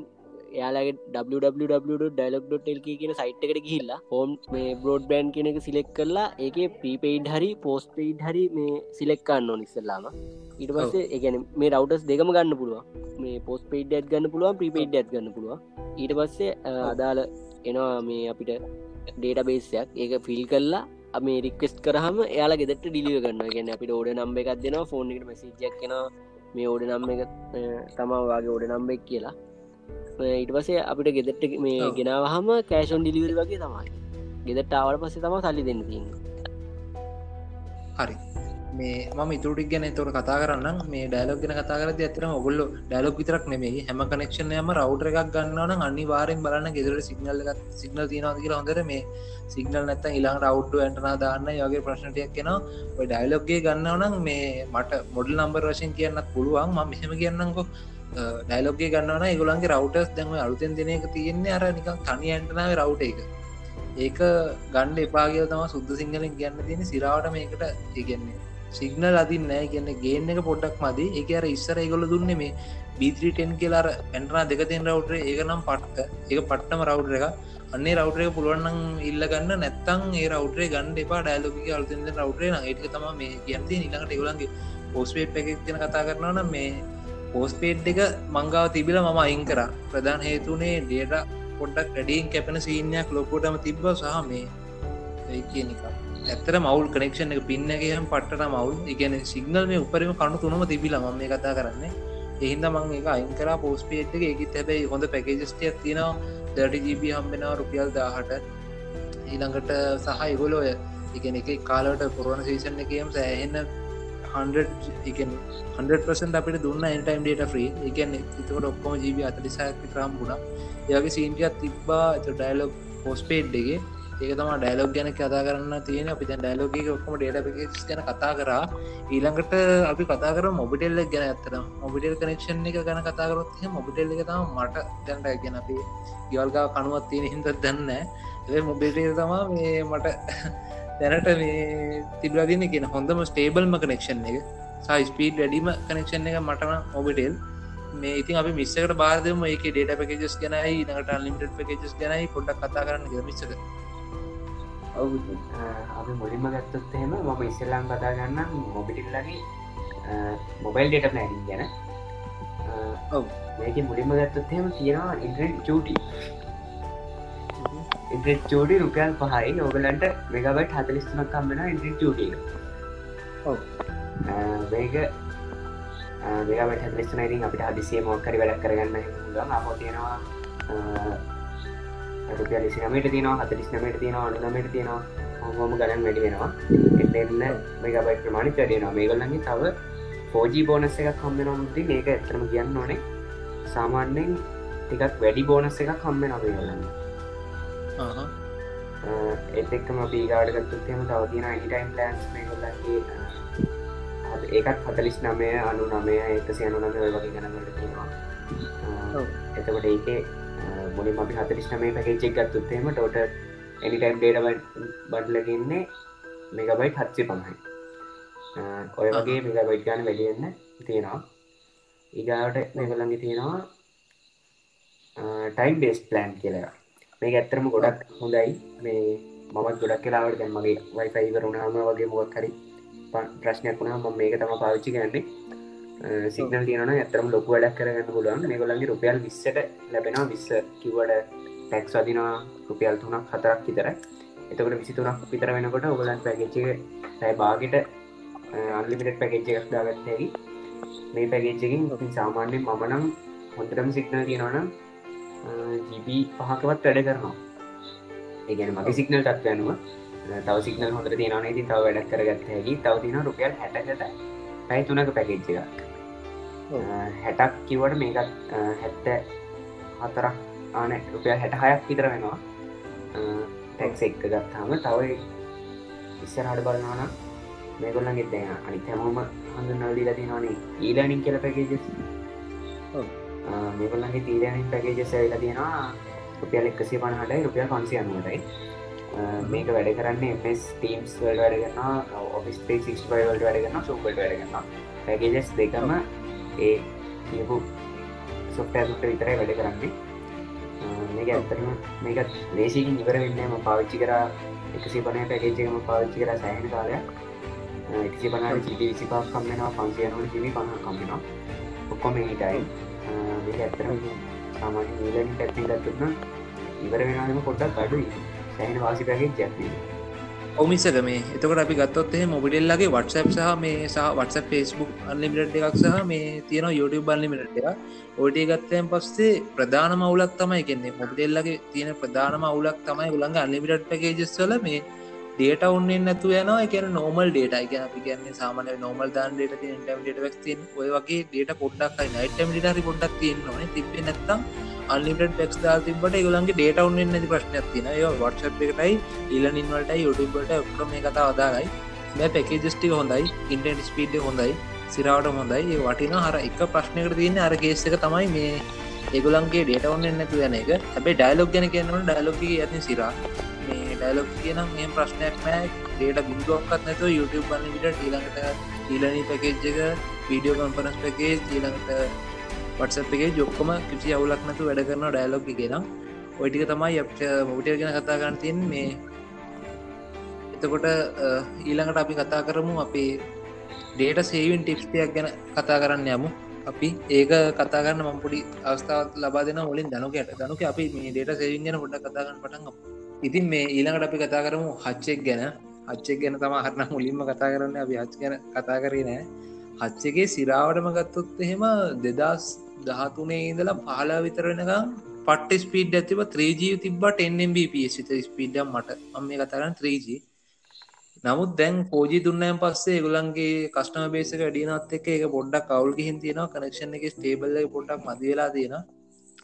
S3: යාලගේ www.ඩලොක්.ල් කියන සයිට් එකට ගිහිල්ලා හෝම් මේ බ්‍රෝඩ් බෑන්් කෙනෙක සිලෙක් කරලා ඒක පීපෙයිඩ් හරි පෝස්ට පෙයිඩ් හරි මේ සිලෙක්කන්න නිස්සල්ලාම ඊට පස්සේ එකන මේ රවටස් දෙකම ගන්න පුළුවන්. මේ පෝස් පෙයිඩ් ඇත් ගන්න පුළුවන් ප්‍රීපෙයිඩ් ඇත් ගන්න පුළුවන්. ඊට පස්සේ අදාළ එනවා මේ අපිට ඩේට බේසයක් ඒක ෆිල් කරලා මේ රික්වෙස්ට කරහම එයාලා ගෙදට ඩිලිය ගන්න ගැන අපිට ඕඩ නම්බ එකක් දෙෙනවා ෆෝන් එකට මසිජක් කෙන මේ ඕඩ නම්බ එක තමාවාගේ ඕඩ නම්බෙක් කියලා ඊට පසේ අපිට ගෙදෙට්ට මේ. ගෙනාවහම කෑෂොන් ඩිලිවරි වගේ තමයි. ගෙදට ආවට පස්සේ තම සල්ලි දෙන්න තින්න
S2: හරි. මේ ම ඉතුරටික් ගැන තොර කතා කරන්න මේ ඩයිලොක් ගෙන කතා කරද ඇතරම ඔගොල්ල ඩයිලොක් විතරක් නෙමේ හැම කනෙක්ෂණයම රවටර එකක් ගන්නවන අනිවාරෙන් බලන්න ගෙදර සිගනල් එකක් සිගනල් තියනවාද කියලා හොඳර මේ සිගනල් නැත්ත ඉලාට අවට්ටු ඇටනා දාන්න යගේ ප්‍රශ්නටයක් කෙන ඔය ඩයිලොක්ගේ ගන්නවනම් මේ මට මොඩල් නම්බර් වශයෙන් කියන්නත් පුළුවන්. ම මෙහෙම කියන්නකො ඩයිලොක්ගේ ගන්නවන ඒගොලන්ගේ රවටස් දැම අලුතෙන් දෙනක තියෙන්නේ අර නික තනි ඇන්ටනාව රවට එක. ඒක ගණ්ඩ එපාගේ තම සුද්ද සිංහලින් ගන්න තියෙන සිරාවට මේකට ඒගන්නේ සිගනල් අදින් නෑ. කියන්න ගේන එක පොඩ්ඩක් මද. එක අර ඉස්සර ඒගොල දුන්න මේ බීත්‍රීටෙන් කියලාර ඇන්ටනා දෙකතින් රවටර ඒක නම් පට්ට. ඒක පට්ටම රවටර එක අන්නේ රවටරය පුළුවන්නම් ඉල්ලගන්න නැත්තං ඒ රවටේ ගන්න එපා. ඩයිලෝක අලුතෙන්ද රවටේ න ඒක තම මේ කියන්ති නිලකට ඒගලන්ගේ පෝස්පේට් එක ගැන කතා කරනවන මේ පෝස්පේට් එක මංගාව තිබිල මම අයින් කර. ප්‍රධාන හේතුනේ ඩේට පොඩ්ඩක් වැඩියෙන් කැපෙන සීනයක් ලොකෝටම තිබ්බ සහ මේ ඒ කියනික ඇත්තර මවල් කනෙක්ෂන් එක පින්නගේහම් පට්ට මවල් ඉගැන සිගනල් මේ උපරම කණු තුනම තිබිල ම මේ කතා කරන්නේ. එහින්ද මං එක අයිංකර පෝස්පේට් එක. ඒකත් හැබැයි හොඳ පැකේජස්ටියක් තියෙනවා. දඩජීබ හම්බෙනවා රුපියල් දාහට ඊළඟට සහ ඉගොලෝ ඉගෙන එක කාලට පුරුවන සීසන් එකම් සෑහෙන්න 100 අපිට දුන්න එන්ටයිම් ඩේට ්‍රී එකන එතකට ඔක්කොම ජීබ අතලිසාක් ක්‍රම් ගුණ ඒගේ සීන්ටියත් තිබ්බා. ඇත ඩයිලොක් පෝස්පේඩ්ගේ ඒක තම ඩයිලොක් ගැන කතා කරන්න තියෙන අපි ඩයිලෝග ඔක්කම ඩේට පකස් ගැන කතා කරා. ඊළඟට අපි කතා කර මොබිටෙල්ල ගැන ඇත්තර මොබිටෙල් කනෙක්ෂන් එක ගැන කතාකරොත් මොබිටෙල් එක තම මට දැන්ට ගැන අපි ගවල්ගා කනුවත් තියෙන හිද දන්න ඒ මොබිටේ තමා මේ මට දැනට මේ තිබලදින කියෙන හොඳම ස්ටේබල්ම කනෙක්ෂන් එක. සයි ස්පීඩ් වැඩීම කනෙක්ෂන් එක මටන ඔබිටෙල් මේ ඉතින් අපි මිස්සකට බාරදම ඒක ඩේට පැකජස් ගැනයි නට අන්ලිමිට පැකජස් ගැනයි පොඩ්ඩක් කතා කරන්න
S5: ඔවු අපි මුලින්ම ගත්තොත් එහෙම මම ඉස්සල්ලාම් කතා ගන්න මොබිටිල්ලගේ මොබයිල් ඩේට ප්ලෑනිින් ගැන.
S2: ඔව්.
S5: මේක මුලින්ම ගත්තොත් එහෙම තියෙනවා ඉන්ට්‍රෙට් චූටි ඉන්ට්‍රෙට් චූටි රුපියල් පහයි. ඔගලන්ට මෙගබට හතලිස්තුනක් කම්බෙන චූටිය.
S2: ඔව්.
S5: මේක මේකට හතලිස්තුන ඉතින් අපිට හදිසිය මොක්කරි වැඩක් කරගන්න ල අපෝ තියෙනවා රුපිය ලිසි නමට තියනවා හතලිස් නමට තියෙනවා අනුනමට තියෙනවා. හොම ගණන් වැඩි වෙනවා. එන්න මේකබයි ප්‍රමාණි වැඩෙනවා මේගල්ලගේ තව ෆෝජී බෝනස් එකක් කම්බෙනොමති මේක ඇතරම කියන්න ඕනේ. සාමාන්‍යෙන් ටිකක් වැඩි බෝනස් එකක් කම්බෙන අපේගලන්න එත් එක්කම පීගාඩගත්තුත්යම තවතින අනිටයිම් ලන්ස් මේගොල්ලගේ ඒකත් හතලිස් නමය අනු නමය එකසි අනු නම වගේ ගනගට තියෙනවා. එතකොට ඒකේ මුලින් අපි හතරිස් නමේ පැකේචෙක් ගත්තුත්තේම ටෝට එනිටයිම් ඩේට බඩ්ලගන්නේ මෙගබයි් හත්සි පමයි ඔය වගේ මෙගබයිට් ගන වැඩියන්න තියෙනවා. ඉගාවට මෙගලඟි තියෙනවා ටයිම් බේස් ප්ලෑන් කියලා මේ ඇත්තරම ගොඩක් හොඳයි. මේ මමත් ගොඩක් කියලාවට දැන් මගේ වයිෆයි කරුණාම වගේ මොක් හරි ප්‍රශ්නයක් වුණා ම මේක තම පාවිච්චි කරන්නේ. සිගනල් තියන ඇතරම් ලොකු වැඩක් කරගන්න පුළුවන්. මේගොලන්ගේ රුපියල් විස්සට ලැබෙනවා. විස්ස කිවට ටැක්ස් වදිනවා රුපියල් තුනක් හතරක් විතර එතකට විසි තුනක් විතර වෙනකොට ඔගලන් පැකච්ච ඇයි බාගට අන්ලිමිට පැකච්ච එකක් දාගත්තැකි මේ පැකේච්චකින් ඔින් සාමාන්‍යෙන් මමනම් හොඳටම සිගනල් තියෙනවනම් ජීබී පහකවත් වැඩ කරනවා. ඒගැන මගේ සිගනල් තත්ව යනුව තව සිගනල් හොඳට තියෙනවන ඉතින් තව වැඩක් කරගත්ත හැකි. තව තින රුපියල් හැටකට පැයි තුනක පැකේච්ච එක හැටක් කිවට මේකත් හැත්ත හතරක් ආන රුපියල් හැට හයක් විතර වෙනවා. ටැක්ස එක්ක ගත්තාම තව ඉස්සරහට බලන්නවන මේගොල්ලන් ගෙත් දෙන අනි හැමෝම හඳුන්නවලීලා තියෙනවානේ. ඊලානින් කියල පැකේජස්. මේගොල්ලන්ගේ තීරණින් පැකේජස් ඇවිලා තියෙනවා රුපියල් එක්කසේ පණහටයි රුපියල් පන්සි අනුවටයි. මේක වැඩ කරන්නේ එස් ටීම්ස් වල් වැඩගන්න ඔෆිස් පේ ික් වල්ට වැඩගන්න සුපට වැඩගන්න පැකේජස් දෙකම ඒ කියපු සොෆ්ටෑසුට විතරයි වැඩ කරන්නේ. මේක ඇත්තරම මේක ලේසිකින් ඉවර වෙන්නම පාවිච්චි කර එකසි පනය පැකේජකම පාවිච්චි කර සෑහන කාලයක්. එකසි පනාට සිටි විසිපා කම්මෙනවා පන්සියනට ජිමි පහ කම්බෙනවා ඔක්කොම ඒටයි මේක ඇත්තරම සාමාන්‍ය නීලනි පැත්ති ගත්තුන්න ඉවර වෙනම පොඩ්ඩක් අඩු සෑහන වාසි පැකේ ජැත්න්නේ
S2: ඔමිසක මේ එතකට අපි ගත්තොත්ේ මොබිඩෙල්ලගේ වටසප් සහ මේ සහ වටස ෆෙස්බුක් අන්ලිමිට එකක් සහ මේ තියෙන YouTube බල්ලිමිට එක ඔඩේ ගත්තයන් පස්සේ ප්‍රධාන මවුලක් තමයි කෙන්නේ මොබිඩෙල්ලගේ තියෙන ප්‍රධානම අවුලක් තමයි උළඟ අන්ලිමිට පැකේජස්වල මේ ඩේට උන්නෙන් නැතු යනවා. එක නෝමල් ඩේට එක අපි කියන්නේ සාමන නොමල් දාන් ඩේට ටමට ක් ඔය වගේ ඩේට පොඩ්ඩක් නයිටම ඩි පොඩ්ඩක් තියෙන්න්නේ තිබේ නැත්තම් අන්ලිට ටෙක්ස් දා තිබට ගලන්ගේ ඩේට උන්න නැති ප්‍රශ්නයක් තින වටස එකටයි ඉල්ල ඉන්වලට යුටබට ඔක්ට මේ කතා අදාගයි මේ පැකේජස්ටික හොඳයි ඉන්ටන් ස්පීඩ් හොඳයි සිරාවට හොඳයි. ඒ වටින හර එක ප්‍රශ්නකට තියන්න අර කේස් එක තමයි මේ ඒගුලන්ගේ ඩේට ඔන්න නැතු යන එක. හැබයි ඩයිලොක් ගැන කියන්නට ඩයිලොක්ගේ ඇති සිරා. මේ ඩයිලොක් කියනම් මේ ප්‍රශ්නයක් නෑ. ඩේට බින්දුවක්කත් නැතු YouTube බන්නවිට ඊළඟට ඊලනී පැකේජ් එක වීඩියෝ කම්පනස් පැකේ ඊළඟට වටසප් එකේ ජොක්කොම කිසි අවුලක් නැතු වැඩ කරන ඩයිලොග් කියෙන ඔයිටික තමයි මොටය ගෙන කතා කරන්න තින් මේ එතකොට ඊළඟට අපි කතා කරමු අපේ ඩේට සේවන් ටිප්ස්ටයක් ගැන කතා කරන්න යමු. අපි ඒක කතා කරන්න මම්පුඩි අවස්ථාවත් ලබා දෙන ඔලින් දනුකට දනුක අපි මේ ඩේට සේවින් ගැන හොඩ කතාගන්න පටන් ඉතින් මේ ඊළඟට අපි කතා කරමු හච්චෙක් ගැන. අච්චෙක් ගැන තම හරන්න මුලින්ම කතා කරන්න. අපි හච් ගැන කතා කරේ නෑ. හච්චගේ සිරාවටම ගත්තොත් එහෙම දෙදස් දහතුනේ ඉඳලා පහල විතර වෙනකම් පට්ට ස්පීඩ් ඇතිව 3G තිබට එන්ම්BPS ස්පීඩම් මට. අම මේ කතරන්න 3G නමුත් දැන් පෝජි දුන්නයන් පස්සේ ගුලන්ගේ කස්ටම බේසක ඩියනත් එක එක පොඩ්ඩක් කවුල් හින් තියෙන කනෙක්ෂන් එක ස්ටේබල්ල පොඩ්ඩක් මදවෙලා තියෙන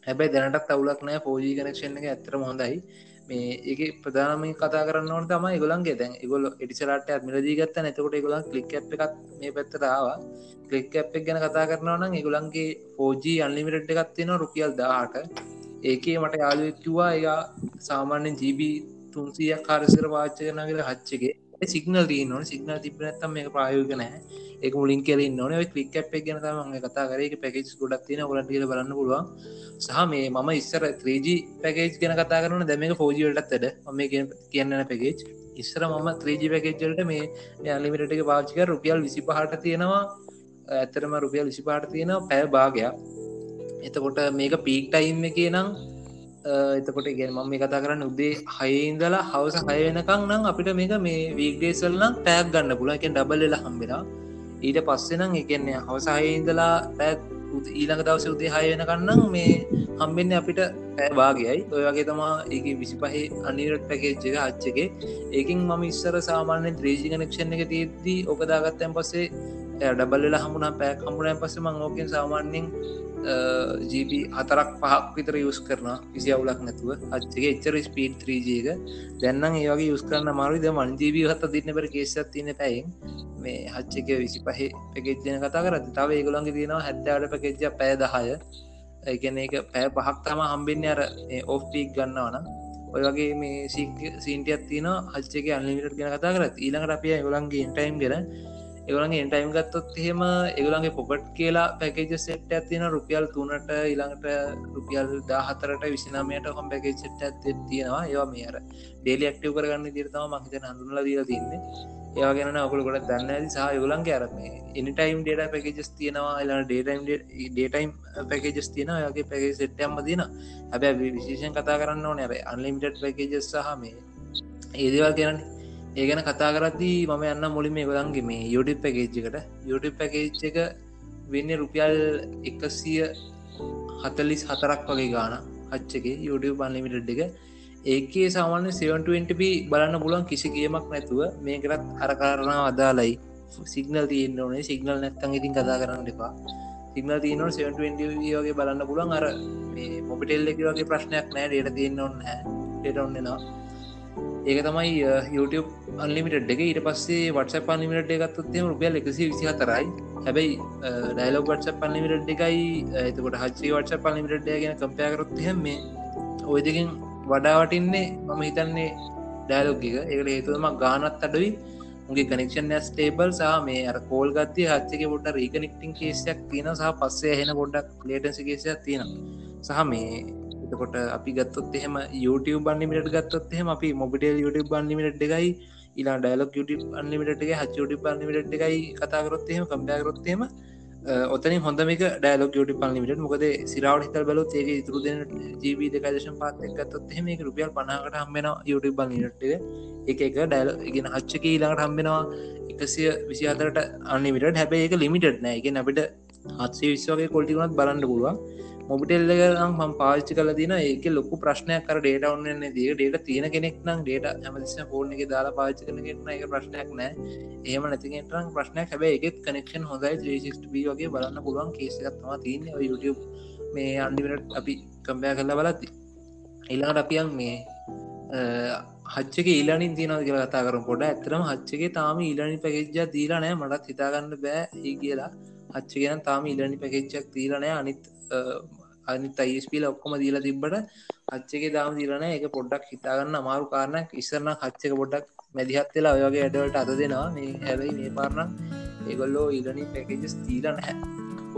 S2: හැබැයි දැනටත් අවුලක් නෑ පෝජී කනෙක්ෂන් එක ඇතරම හොඳයි. මේ ඒ ප්‍රධානම කතා කරන්නවට තමයි ගොලන්ගේ දැන් ගොල එටිසලාට මිලදී ගත්ත නැතකොට ගොලන් කලික් එකක් මේ පැත්තරවා කලික් අප් ගැන කතා කරනවා නම් ඒගොලන්ගේ ෆෝජී අන්ලිමිට එකක් තියෙන රුපියල් දාහට ඒකේ මට යාලුවක්කිවා එයා සාමාන්‍යෙන් ජීබී තුන්සියක් කාරසිර පාච්ච කරනගල හච්චගේ සිගනල් තියනවන සිගනල් තිබනත්තම් මේ ප්‍රයෝග නෑ එක මුලින් කෙල නොන කලික් අප් ගැන තම කතා කරේ. පැකෙස් ගොඩක් තින ගොලට බලන්න පුළුවන්. සහ මේ මම ඉස්සර 3G පැකේජ් ගැන කතා කරන දැමක ෆෝජිවලටත් ඇද ම කියන්න පැකේජ් ඉස්සර මම 3G පැකේජ්ලට මේ අලිමිට එක පාචික රුපියල් විසි පහට තියෙනවා. ඇතරම රුපියල් විසි පාට තියෙනවා. පැය භාගයක්. එතකොට මේක පීක් ටයිම් එක නම් එතකොට ගෙන මම මේ කතා කරන්න උදේ හයඉදලා හවස හය වෙනකං නම් අපිට මේක මේ වීගේසල්නම් පෑක් ගන්න පුල එක ඩබල්ල හම්බෙලා ඊට පස්සෙනම් එකන්නේ හවසාහඉදලා පැත් ඊළඟ දවස උදේ හය වෙනකන්නම් මේ හම්බෙන්න අපිට පැවාගේයි ඔය වගේ තමා ඒක විසි පහේ අනිරට පැකේජ් එක. අච්චගේ ඒකින් මම ඉස්සර සාමාන්‍යෙන් ත්‍රේජි කනෙක්ෂන් එක තියද්දී ඕකදාගත්තයන් පස්සේ ඩබල්ල හමුණ පැක් හමුණයන් පස්සේ මං ඕකෙන් සාමාන්‍යෙන් ජීප හතරක් පහක් විතර යස් කරන කිසි අවුලක් නැතුව. අච්චගේ එච්චර ස්පීඩ් 3ජක දැන්නම් ඒවගේ යස් කරන්න මාරුද මන්ජීබී හත දින්න පර කේසත් තින පැයින් මේ හච්චක විසි පහ පැකෙච්ජන කතා කර තව ඒගොළන්ගේ තියෙනවා හැත්තවට පැකෙච්ජ පෑදහය ඒගැන එක පෑ පහක් තම හම්බෙන්න අර ඔෆ්පීක් ගන්නවන ඔය වගේ මේ සීන්ටියත් තින හච්චක අල්ලිමිට ගෙන කතා කරත් ඊළඟට අපිය ගොලන්ගේ ටයිම් ගෙන එවලගේ එන්ටයිම් ගත්තොත් එහෙම එගලන්ගේ පොකට් කියලා පැකේජ සෙට් ඇතින රුපියල් තුනට ඉළඟට රුපියල් දාහතරට විසිනමයට හොම් පැකේ සෙට් ඇත් තියෙනවා. ඒවා මේර ඩේලි ක්ටව කරගන්න දිරතම මහිත හඳුනල දීල තින්නේ. ඒවා ගැන ඔකුල ගොඩ දන්න සහ යගලන්ගේ අරම එනිටයිම් ඩේට පැකේජස් තියෙනවා. එලා ඩේටයිම් ඩේටයිම් පැකේජස් තියෙන යගේ පැකේ සෙට්ටම්ම දින හැබැ විශේෂන් කතා කරන්න ඕන. ඇබ අන්ලිමිටඩ් පැකේජස් සහ මේ ඒදවල් කියරන්නේ ඒ ගැන කතා කරද්දී මම යන්න මුලින් මේ ගොලන්ගේ මේ යුඩි පැකේච්චකට යුඩි පැකේච් එක වෙන්න රුපියල් එකසිය හතලිස් හතරක් වගේ ගාන හච්චගේ යුඩ පන්ලිමිටඩ් එක. ඒකේ සාමාන්‍ය 720p බලන්න පුලුවන් කිසි ගේමක් නැතුව මේකරත් අර කාරණා අදාලයි සිගනල් තියන්න ඕනේ. සිගනල් නැත්තන් ඉතින් කතා කරන්න එපා. සිගනල් තියනව 720 වගේ බලන්න පුලන් අර මොපිටෙල්ල එක වගේ ප්‍රශ්නයක් නෑ ඩේට තියන්න ඔන්න ඩේට ඔන්නවා ඒක තමයි YouTube අන්ලිමිට එක. ඊට පස්සේ වටස පන්ලිමිට එකත්ත්තේ රුපියල් එකසි විසි හතරයි හැබැයි ඩයිලෝග වටස පන්ලිමිට එකයි එතකොට හච්චි වටස පන්ලිමිට ගැන කම්පයකරොත් හෙම මේ ඔය දෙකින් වඩාවටින්නේ මම හිතන්නේ ඩයිලෝගික ඒකට හේතුවම ගානත් අඩුයි. උගේ කනෙක්ෂන් ස්ටේබල් සහ මේ අර කෝල් ගත්තිය හච්චක පොඩ රීකනෙක්ටිං කේසයක් තියෙන සහ පස්සේ හෙන පොඩ්ඩක් ලේටන්සි කේසයක් තියෙන සහ මේ එතකොට අපි ගත්තොත් එහෙම YouTube බන්නිමිට ගත්තොත් එහෙම අපි මොබිටල් YouTube බන්නිමිට එකයි ඉලා ඩයිලොක් YouTube අන්ලිමිට එක හ YouTube අන්ලිමිට එකයි කතාකරොත් එහෙම කම්පයාකරොත්තේම ඔතන හොඳමික ඩයිලොක් ියට පල්ලිමිට මොකද සිරාවට හිතල් බලොත් ඒක ඉතුරු දෙන ජීවී දෙකදශන් පාත් එකත්තොත් එහෙම එක රුපියල් පනාකට හම්බෙන YouTube බලිට එක. එක ඩයිල ගෙන හච්චක ඊලාට හම්බෙනවා එකසිය විසි අතරට අනිමිට හැබැයි එක ලිමිටඩ් නෑ. එක අපිට හත්සේ විශ්වගේ කොල්ටිකුණත් බලන්න පුළුවන්. මොබිටෙල්ලගම් ම පාච්චි කල දින ඒක ලොකු ප්‍රශ්නයක් කර ඩේට ඔන්න දී ඩේට තියෙන කෙනෙක් නම් ඩේට ඇමතිස ෆෝර්න එක දාලා පාචි කන කෙන එක ප්‍රශ්නයක් නෑ. ඒම නැතිකෙන්ටරම් ප්‍රශ්නයක්. හැබැයි එකත් කනෙක්ෂන් හොඳයි. 360 වගේ බලන්න පුළුවන් කේසකත්වා තියන්න. YouTube මේ අන්ඩිමට අපි කම්පය කරලා බලත්ති එල්ලාට අපියන් මේ හච්චක ඊලනින් තියනද කියලා කතා කරම්. පොඩ ඇතරම හච්චගේ තාම ඊලනි පැකෙච්ජා දීලා නෑ. මටත් හිතාගන්න බෑ. ඒ කියලා. හච්චගෙන තාම ඉලනි පැකෙච්චක් දීලනෑ අනිත් අනිත් අයිස්පිල ඔක්කොම දීලා තිබ්බට හච්චක දාම දිරන එක පොඩ්ඩක් හිතාගන්න අමාරු කාරණක් ඉස්සරන හච්චක පොඩ්ඩක් මැදිහත්වෙලා ඔයගේ ඇඩවලට අද දෙනවා. මේ හැබයි මේ පාරණ ඒගොල්ලෝ ඉලනි පැකෙජස් තීලන හැ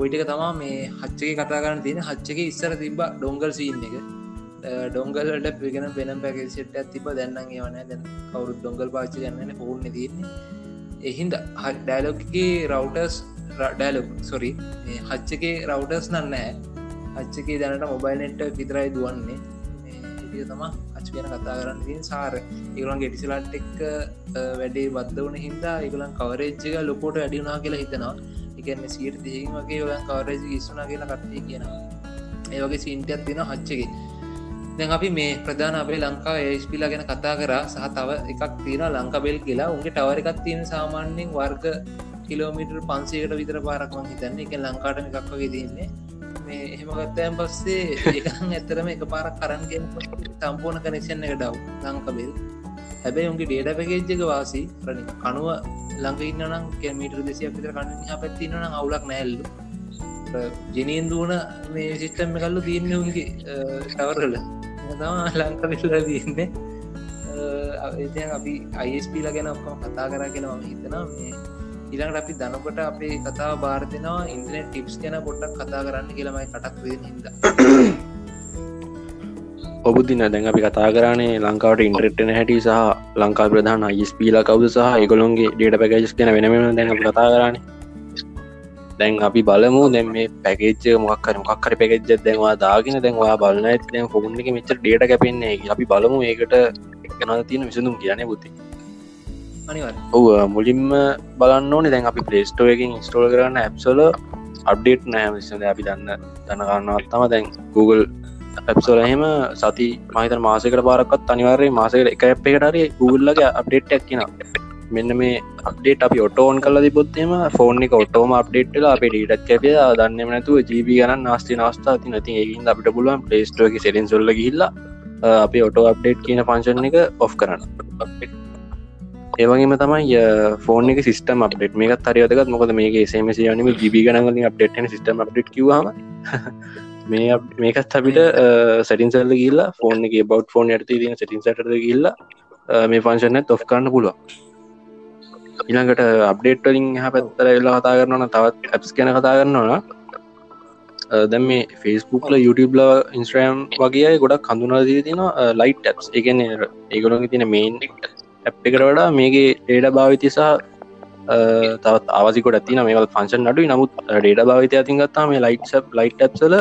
S2: ඔයිටක තමා මේ හච්චක කතා කරන්න තියෙන හච්චක ඉස්සර තිබ ඩොංගල් සීන් එක. ඩොංගල්ට පිගෙන වෙන පැකසිට තිබ දැන්න ඒවන දැ කවුරුත් ඩොංගල් පාචි ගන්නන පෝර්ණ තියන්නේ. එහින්ද ඩයිලොක්ගේ රවටස් ඩයිලොක් සොරි හච්චකේ රවටස් නන්නෑ අච්චකේ දැනට මොබයිල් නෙට්ට විතරයි දුවන්නේ. ඒ තම අච් කියන කතා කරන්න තින් සාර ඒගලන් ගෙටිසිලාට් එක් වැඩේ බද්ධ වන හින්දා ඒගලන් කවරේච්චක ලොකෝට වැඩිුනා කියලා හිතනවා. එකන්න සීට දෙහින් වගේ යොලන් කවරේජ ඉස්සුනා කියලා කටේ කියනවා. ඒවගේ සින්ටත් තින හච්චගේ දැන් අපි මේ ප්‍රධාන අපේ ලංකා ඒස්පිලා ගැන කතා කර. සහ තව එකක් තියෙන ලංකබෙල් කියලා. උන්ගේ ටවර එකක් තියෙන සාමාන්‍යෙන් වර්ග කිලෝමිටර් පන්සේකට විතර පාරක්ම හිතන්න. එක ලංකාට එකක් වගේ තියන්නේ. මේ එහෙමගත්තයන් පස්සේ ඒකන් ඇතරම එක පාරක් කරන්ගෙන් සම්පූර්ණ කනෙක්ෂන් එක ඩව් ලංකබෙල් හැබැයි උන්ගේ ඩේඩ පැකේජ්ජක වාසි. රනි කනුව ළඟ ඉන්නනම් කැමීටර දෙසියක් විතර කන්න පැත්තින්න නම් අවුලක් නෑල්ලු ජනීන් දුවන මේ සිිස්ටම් කල්ලු තියන්න උන්ගේ ටවරල තම ලංකවිල්ල තියන්නේ. අපි අයිස්පිල ගැන ඔක්කොම කතා කර කියෙන ම හිතනා මේ ඉළඟට අපි දනකොට අපේ කතා භාර්තනවා ඉන්දනෙට ටිප්ස් ගැන පොට්ටක් කතා කරන්න කියලමයි කටක් වේ හිද
S4: ඔබුදින දැන් අපි කතා කරනේ ලංකාවට ඉන්ට්‍රෙට්න හැටි සහ ලංකා ප්‍රධාන අයිස්පීල කවද සහ එකගොලොන්ගේ ඩේට පැකජස් ගැන වෙනම දැන කතා කරන්න. දැන් අපි බලමු. දැන් මේ පැකේච්ච මොක්කර මොක්කර පැකෙජ්ජ දැන්වා දාගෙන දැන්වා බලන්න දැන් ෆොුන් එක මෙච ඩේට කැපෙන්නේ අපි බලමු. ඒකට එකනද තියෙන විසඳුම් කියන බුති ඔව මුලින්ම බලන්න ඕනේ දැන් අපි පලේස්ටෝ එකින් ස්ටෝල් කරන්න ඇප්සොල අප්ඩේට් නෑ විසඳ අපි දන්න දන්නගන්නවත් තම දැන් Google ඇප්සෝල එහෙම සති මහිතන මාසකට පාරක්ත් අනිවාරය මාසකට එක එප්පකටරේ Googleලගේ අප්ඩේට්ක් කියෙන මෙන්න මේ අප්ඩේට අපි ඔටෝන් කල තිබොත්තේම ෆෝන් එක ඔටෝම අප්ඩේට්ල අපේ ඩීටත් කැපේ දන්නම නැතුව ජීබ ගන්න නාස්ති නාස්ථා ති නති ඒකින් අපිට පුළුවන් පලේස්ටෝක සෙරෙන් සොල්ල හිල්ලා අපි ඔටෝ අප්ඩේට් කියන පංශන් එක ඔෆ් කරන්න. ඒවගේම තමයි ෆෝන් එක සිස්ටම අප්ඩේට් මේකත් හරියදකත් මොකද මේක සේමස යනම ජිබි ගනගලින් අප්ඩේට්න සිටම අප්ඩේට් කිවම මේ මේකත් අපිට සැටින්සල්ල ගල්ලා ෆෝන් එක බෞ් ෆෝන් යට තින සිටින් සට ගල්ලා මේ පංශන්න තොෆ් කරන්න පුළුව ඉළඟට අප්ඩේට්ලින් හ පැත්තර එල්ලා කතා කරන්නන තවත් ඇප්ස් ගැන කතා කරන්නවන දැම් මේ ෆෙස්බුක්ල YouTubeල ඉන්ස්ට්‍රම් වගේ ගොඩක් කඳුනාදී තින ලයිට් ඇප්ස් එකන ඒගොලොගේ තින මේන් ඇප් එකට වඩා මේගේ ඩේඩ භාවිතිසා තවත් ආවසිකොට ඇතින මේවල් ෆංශන් අඩු නමුත් ඩේඩ භාවිතය ඇතින්ගත්තා මේ ලයිට් ලයිට් ඇ්සල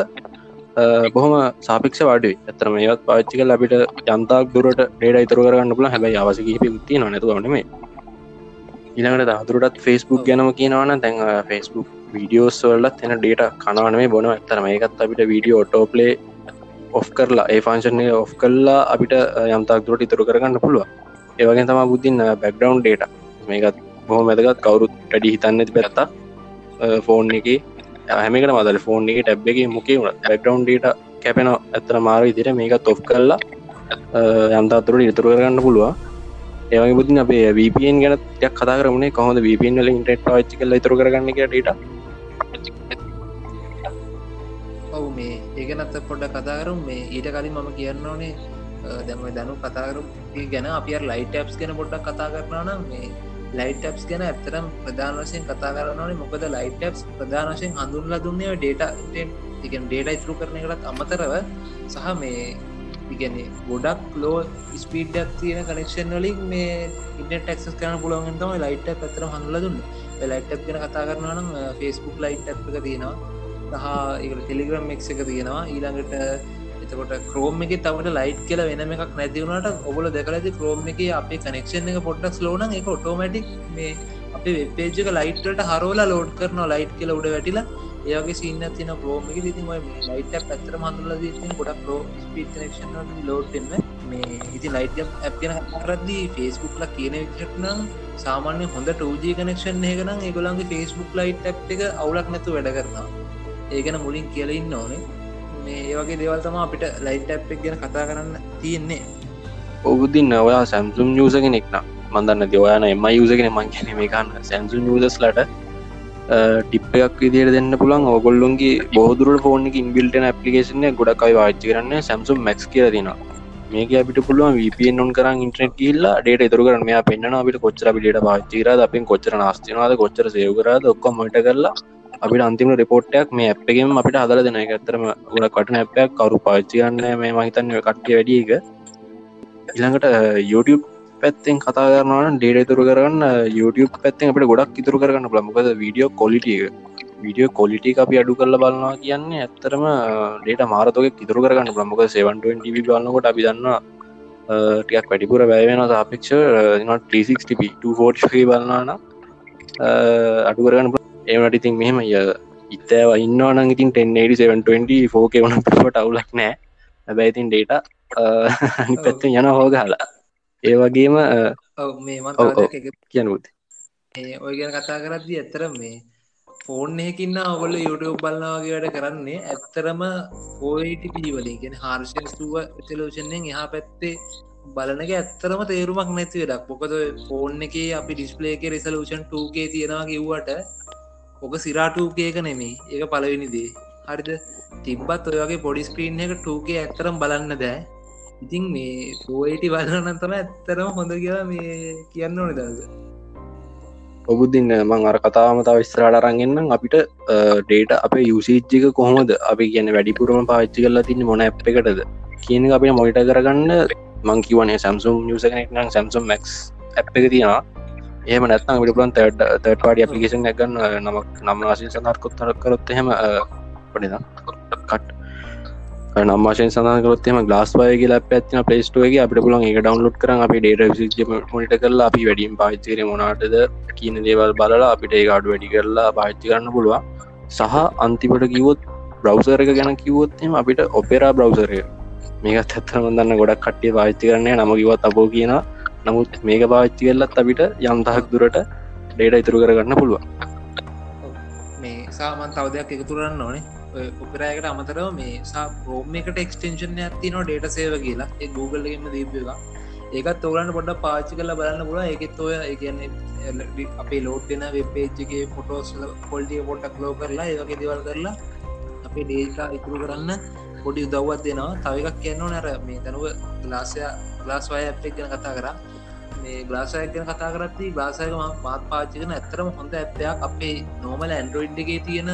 S4: බොහොම සාපික්ෂ වඩුවේ ඇතර මේවත් පාච්චික ලබිට ජන්තාක් දුරට ඩේඩ ඉතුර කරන්න පුල හැබයි අවසකහිප ති නැතුවනේ ඉළඟට දහතුරටත් ෆෙස්බුක් ගැනම කියනවන තැන් ෆෙස්බුක් වීඩියෝස් වල්ලත් එන ඩේට කනවන මේ බොන ඇතර මේකත් අපිට වීඩියෝ ටෝපලේ ඔෆ් කරලා ඒ ෆංශනය ඔෆ් කල්ලා අපිට යම්තාක් දුරට ඉතුර කරගන්න පුළුව ඒවගේ තම බුද්ධින් බැක්ඩවන්් ඩේට මේකත් බොහොම ඇදගත් කවුරුත් ටඩි හිතන්න ඇති පැත්තා ෆෝන් එක හැමකට මදල ෆෝන් එක ටැබ් එක මොකේ වුණ බැක්ඩවන්් ඩේට කැපෙන ඇත්තන මාර ඉදිර මේක තොෆ් කරලා යම්තාතුරට ඉතුර කරගන්න පුළුව ඒවගේ බුතින් අපේ වපන් ගැන යක් කතා කරනේ කොහොද වපන් ල ඉන්ටට පාච්චි කල ඉතුර කරගන්න ඩට
S2: ඔවු මේ ඒගනත් පොඩ කතාකරුම් මේ ඊට කලින් මම කියන්න ඕනේ දැම දැනු කතාකරු ගැන අප ලයිට ඇප්ස් ගැන පොඩ්ඩක් කතා කරනා නම් මේ ලයිට ට්ස් ගැන ඇතරම් ප්‍රධාන වශයෙන් කතා කරනනේ මොකද ලයිට ට්ස් ප්‍රධාන වශයෙන් හඳුන්ලා දුන්නේ ඩේට ඉගන් ඩේට ඉතුරු කරන එකටත් අමතරව සහ මේ ඉගැන ගොඩක් ලෝ ස්පීඩක් තියෙන කනෙක්ෂන් වලින් මේ ඉන්ට ටක්ස් කරන පුළොන් තම ලයිට පැතර හඳුල දුන්න. ලයිට් ගෙන කතා කරනනම් ෆෙස්බුක් ලයිට් එක තියෙනවා. සහ ඒ ටෙලිග්‍රම් එක් එක තියෙනවා. ඊළඟට එතකොට ක්‍රෝම් එක තවට ලයිට් කියල වෙනම එකක් නැතිවුණට ඔබල දෙකලති ක්‍රෝම් එක අපේ කනෙක්ෂන් එක පොට්ටක් ලෝන එක ඔටෝමටික් මේ අපේ වෙපේජක ලයිට්ට හරෝලා ලෝඩ් කරන ලයිට් කියල උඩ වැටිලා. ඒගේ සින්න තින ප්‍රෝම එක ති ලයිට පැතර මඳුල ති ගොඩක් ලෝ ස්පී කනෙක්ෂන් ලෝඩ්න්න මේ ඉති ලයිට ඇ් ගෙන කරදදි ෆේස්බුක්ල කියන විචටනම් සාමාන්‍ය හොඳ ටෝජී කනෙක්ෂන් ඒකනම් ඒගොලන්ගේ ෆේස්බුක් ලයිට් එක අවුලක් නැතු වැඩ කරනවා. ඒගැන මුලින් කියලඉන්න ඕනේ. මේ ඒවගේ දේවල් තම අපිට ලයිට් ඇ් එක ගැන කතා කරන්න තියෙන්නේ.
S4: ඔබුදින්න ඔයා සැම්සුම් නියසක නෙක්න මන්දන්න දෙවයන එම යුසගෙන මං කියන මේ කන්න සැම්සු නියදස් ලට ටිප් එකක් විදියට දෙන්න පුළන් ඔගොල්ලොන්ගේ බෝදුර ෆෝන් එක ඉන්බිල්ටන ඇපලිකේෂන ගොඩක්යි වාච්චි කරන්න සැම්සුම් මැක්ස් කිය දින මේක අපිට පුළුවන් වපන් නොන් කර ඉන්ට්‍රට කියල්ලා ඩේට එතුර කරන මේ පෙන්න්න අපිට කොච්චර පිට පාච්චිර අපින් කොච්චර නාස්තිනවාද කොච්චර සයවකරද ඔක්කොම මට කරලා අපිට අන්තිම රිපෝට්ටයක් මේ ඇප්ගේම අපිට හදල දෙන එක ඇත්තරම ගොඩ කටන ඇපයක් කරු පාච්චියන්න මේ මහිතන්න කට්ටිය වැඩිය එක. ඉළඟට YouTube පැත්තෙන් කතා කරනවන ඩේට තුර කරන්න YouTube පැත්තෙන් අපට ගොඩක් ඉතුර කරන්න ලමකද වීඩියෝ කොලිටිය වීඩියෝ කොලිටි අපි අඩු කරල බලන්නවා කියන්නේ ඇත්තරම ඩේට මාරතක ඉතුර කරන්න ප්‍රමුක 7ටව බලන්නකොට අපි දන්න ටියක් වැඩිපුර වැෑවෙන සාපික්ෂ 360 240 බලන්නන අඩු ඒනට ඉතින් මෙහෙම ය ඉතෑව ඉන්නවන ඉතින් 10 ෆෝක වන පට අවුලක් නෑ. හැබැයි ඉතින් ඩේට පැත්ත යන හෝගහලා. ඒ වගේම කියනුත්
S2: ඒ ඔය ගැන කතා කරද්දි ඇත්තර මේ ෆෝන් එකකින්න ඔගොල්ල YouTube බලන්නවාගේ වැඩ කරන්නේ ඇත්තරම ෝයිට පිළිවලින් ගෙන හර්ෂන් ස්තුව ටෙලෝෂන්ෙන් එහා පැත්තේ බලනක ඇත්තරම තේරුමක් නැති වැඩක්. මොකද ෆෝන් එක අපි ඩිස්පලේක රෙසලූෂන් 2ගේ තියෙනවා කිව්වට ඔක සිරාටූකේක නෙමේ ඒක පලවෙනි දේ. හරිද? තිබ්බත් ඔයගේ පොඩි ස්ක්‍රීන් එක 2ගේ ඇත්තරම් බලන්න දෑ ඉතින් මේ ෝයිට බලන්න තම ඇත්තරම හොඳ කියලා මේ කියන්න ඕන දද
S4: ඔබුදින්න මං අර කතාමතා විස්තරාට අරන්ගන්න අපිට ඩේට අප යුසිච්ජික කොහොමද? අපි කියන වැඩිපුරම පාච්චි කරලා තින්න මොන ඇ් එකටද? කියන අපිට මොයිට කරගන්න මංකිවනේ සැම්සුම් නිියස කෙනෙක් නම් සැම්සුම් මක් ඇ් එක තියෙනවා. ඒම නැත්නම් විට පුලන් තට තට පාඩි අපිකේෂන් එකගන්න නමක් නම් වාශය සඳහකොත් කරොත් හෙම පඩිද කට් නම්මාශයෙන් සඳකරොත්ම ගලාස් වය කියලා පැත්තින පලේස්ටුවගේ අපට පුලන් එක ඩවන්ලෝඩ් කරන අපි ඩේට මොනිට කරලා අපි වැඩින් පාච්චිර මොනාටද කියන දේවල් බලලා අපිට ඒ අඩු වැඩි කරලා පාච්චි කරන්න පුළුවන්. සහ අන්තිපට කිවොත් බ්‍රවසර එක ගැන කිවොත්ම අපිට ඔපෙරා බ්‍රවසරය මේකත් ඇත්තම දන්න ගොඩක් කට්ටිය පාච්චි කරන්නේ නම කිවත් අපෝ කියන නමුත් මේක පාච්චි කරලත් අපිට යම්තහක් දුරට ඩේට ඉතුරු කරගන්න පුළුවන්.
S2: මේ සාමන් තවදයක් එකතුරන්න ඕනේ. උපරයකට අමතරව මේ සා රෝම එකට එක්ස්ටේෂන් ඇති නො ඩේට සේව කියලා. ඒ Googleගන්න දීපක ඒකත් තෝරන්න පොඩ පාචි කල බලන්න පුල එකෙත් ඔය එකන්නේ අපේ ලෝට්ටෙන වෙබ්පේජ්ගේ පොටෝස් පොල්ටිය පොට්ටක් ලෝ කරලා ඒවගේ දෙවල් කරලා අපේ ඩේටා ඉතුරු කරන්න පොඩි උදව්වත් දෙනවා. තවකක් කියන්න නැර මේ තනුව ගලාසය ගලාස් වය ඇප්ෙක් ගැන කතා කරා. මේ ගලාසයක් ගැන කතා කරත්ති ගලාසයක මාත් පාචිකන ඇත්තරම හොඳ ඇත්තයක් අපේ නෝමල ඇන්ඩරෝයිඩ්ගේ තියෙන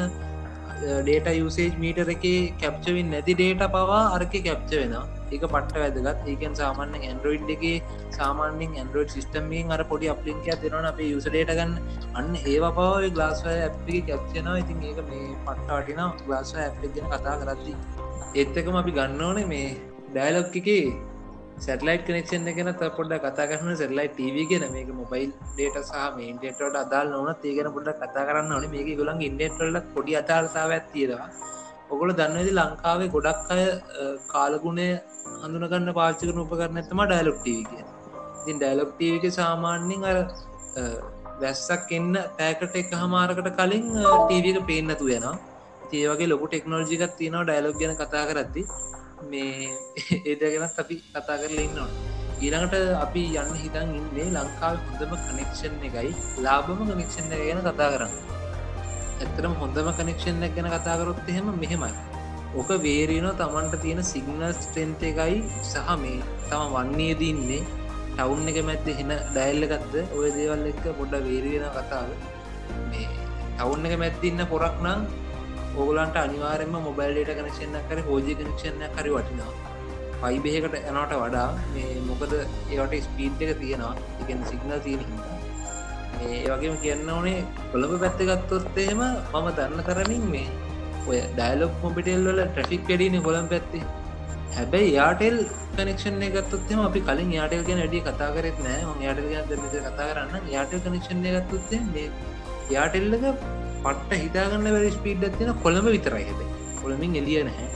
S2: ඩේට යුසේජ් මීටර එක කැප්චවින් නැති ඩේට පවා අරක කැප්ච වෙන එක පට වැදගත්. ඒකන් සාමාන්‍ය ඇන්ඩරෝයිඩ් එක සාමාන්‍යෙන් ඇන්ඩරෝඩ් සිිටමින් අර පොඩි අපලින්ක දෙනවන අප යුසඩේට ගන්න. අන්න ඒවා පව ගලාස්ව ඇප්ි කැප්චනවා ඉතින් ඒක මේ පට්ටාටින ගලාස්ව ඇප් ගැන කතා කරද්දි. එත්තකම අපි ගන්න ඕනේ මේ ඩයිලොක් එකේ සැටලයිට කනෙක්ෂන් එකන පොඩ කතා කරන සැල්ලයි ටව ගෙන. මේක මොබයිල් ඩේට සහ ඉන්ටට අදාල් නොන ඒගෙන පොඩ කතා කරන්න ඕන. මේක ගොලන් ඉන්ඩෙටල්ල පොඩි අතාල්තාව ඇත්තිේවා ඔගොල දන්නද ලංකාවේ ගොඩක් අය කාලගුණය හඳුනගන්න පාචක උපකරන ඇතම ඩයිලොක් ටව කිය ඉතින් ඩයිලොක් ටවක සාමාන්‍යෙන් අර වැස්සක් එන්න පෑකට එක හමාරකට කලින් ටීවක පේනතු යන ඒවගේ ලොකු ටෙක්නෝජිකත් තියෙනවා ඩයිලොක් ගැන කතා කරද්දි මේ ඒදගෙනත් අපි කතා කරල ඉන්නවා ඊළඟට අපි යන්න හිතන් ඉන්නේ ලංකාව හොඳම කනෙක්ෂන් එකයි ලාබම කනෙක්ෂන් එක ගැන කතා කරන්න. ඇත්තරම් හොඳම කනෙක්ෂන් එක ගැන කතාකරොත් එහෙම මෙහෙමයි. ඕක වේරනෝ තමන්ට තියෙන සිගනල් ස්ට්‍රෙන්ත එකයි සහ මේ තම වන්නේ දන්නේ ටවුන් එක මැත්ත හෙන ඩයිල්ල ගත්ද ඔය දේවල් එක්ක පොඩ්ඩ වේරවෙන කතාව. මේ ටවුන් එක මැත්තින්න පොරක් නම් ඕගලන්ට අනිවාරෙන්ම මොබයිල්ඩට කනක්ෂන්න කර හෝජි කනක්ෂන්න කරි වටිනවා. පයිබේකට යනට වඩා මේ මොකද ඒවට ස්පීඩ් එක තියෙනවා. එකෙන් සිගනල් තියෙන හිද ඒ වගේම කියන්න ඕනේ කොළඹ පැත්ත ගත්තොත්තේම මම දන්න කරමින් මේ ඔය ඩයිලොක් කොම්පිටෙල් වල ට්‍රෆික් වැඩින හොළම් පැත්තේ. හැබැයි යාටෙල් කනෙක්ෂන් ගත්තොත්තම අපි කලින් යාටල් ගැන වැඩිය කතා කරෙත් නෑ යාටල් ගැන කතා කරන්න යාටල් කනෙක්ෂන් ගත්තොත්තේ මේ යාටෙල්ලක පට්ට හිතාගන්න වැරි ස්පීඩ් තින කොළඹ විතරයි හැබ කොළමින් එලිය නැහැ.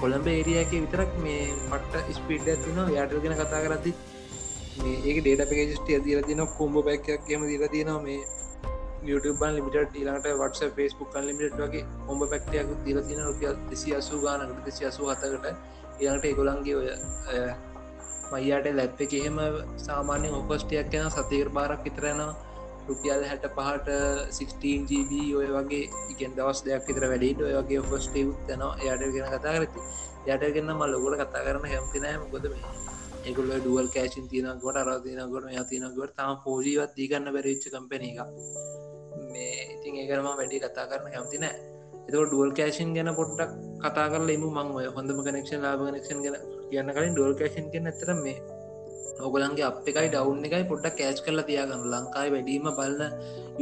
S2: කොළඹ ඒරියක විතරක් මේ පට්ට ස්පීඩ් තින යාටල් ගෙන කතා කරති මේ ඒක ඩේට පේජස්ටිය දීල තින කොම්බ පැක්යක් කියම දීල තියෙනවා. මේ YouTubeබන් ලිමිට ඊලාට වටස ෆස්බුක් ලිමිට වගේ ඔොඹ පැක්ටයක් දීල තින රුපියල් දෙසි අසු ගානකට දෙසි අසු හතකට ඊලට ඒගොලන්ගේ ඔය මයියාට ලැප්ප එහෙම සාමාන්‍ය ඔපස්ටයක් යන සතීර බාරක් විතරයනවා රුපියල් හැට පහට 16GB ඔය වගේ ඉගෙන් දවස් දෙයක් විතර වැඩට ඔය වගේ ෆස්ටේ තන යට ගෙන කතා කරති යට ගන්න මල් ලොකොට කතා කරන හැමතිනෑ මොකද මේ ඒකුල ඩුවල් කෑසින් තියනකොට අරතිනකොට යතිනකොට තම පෝජීවත් දීගන්න බැරිච්ච කම්පන එක මේ ඉතින් ඒකරම වැඩි කතා කරන හැමති නෑ. එතක ඩුවල් කෑෂන් ගැන පොඩ්ඩක් කතා කරල එම මං ඔය හොඳම කනෙක්ෂන් ලාබ කනෙක්ෂන් ගැන. කියන්න කලින් ඩුවල් කෑෂන් කියෙන ඇතර මේ ඔගලන්ගේ අප එකයි ඩවුන් එකයි පොඩ්ඩ කෑච් කරලා තියාගන්න. ලංකායි වැඩීම බලන්න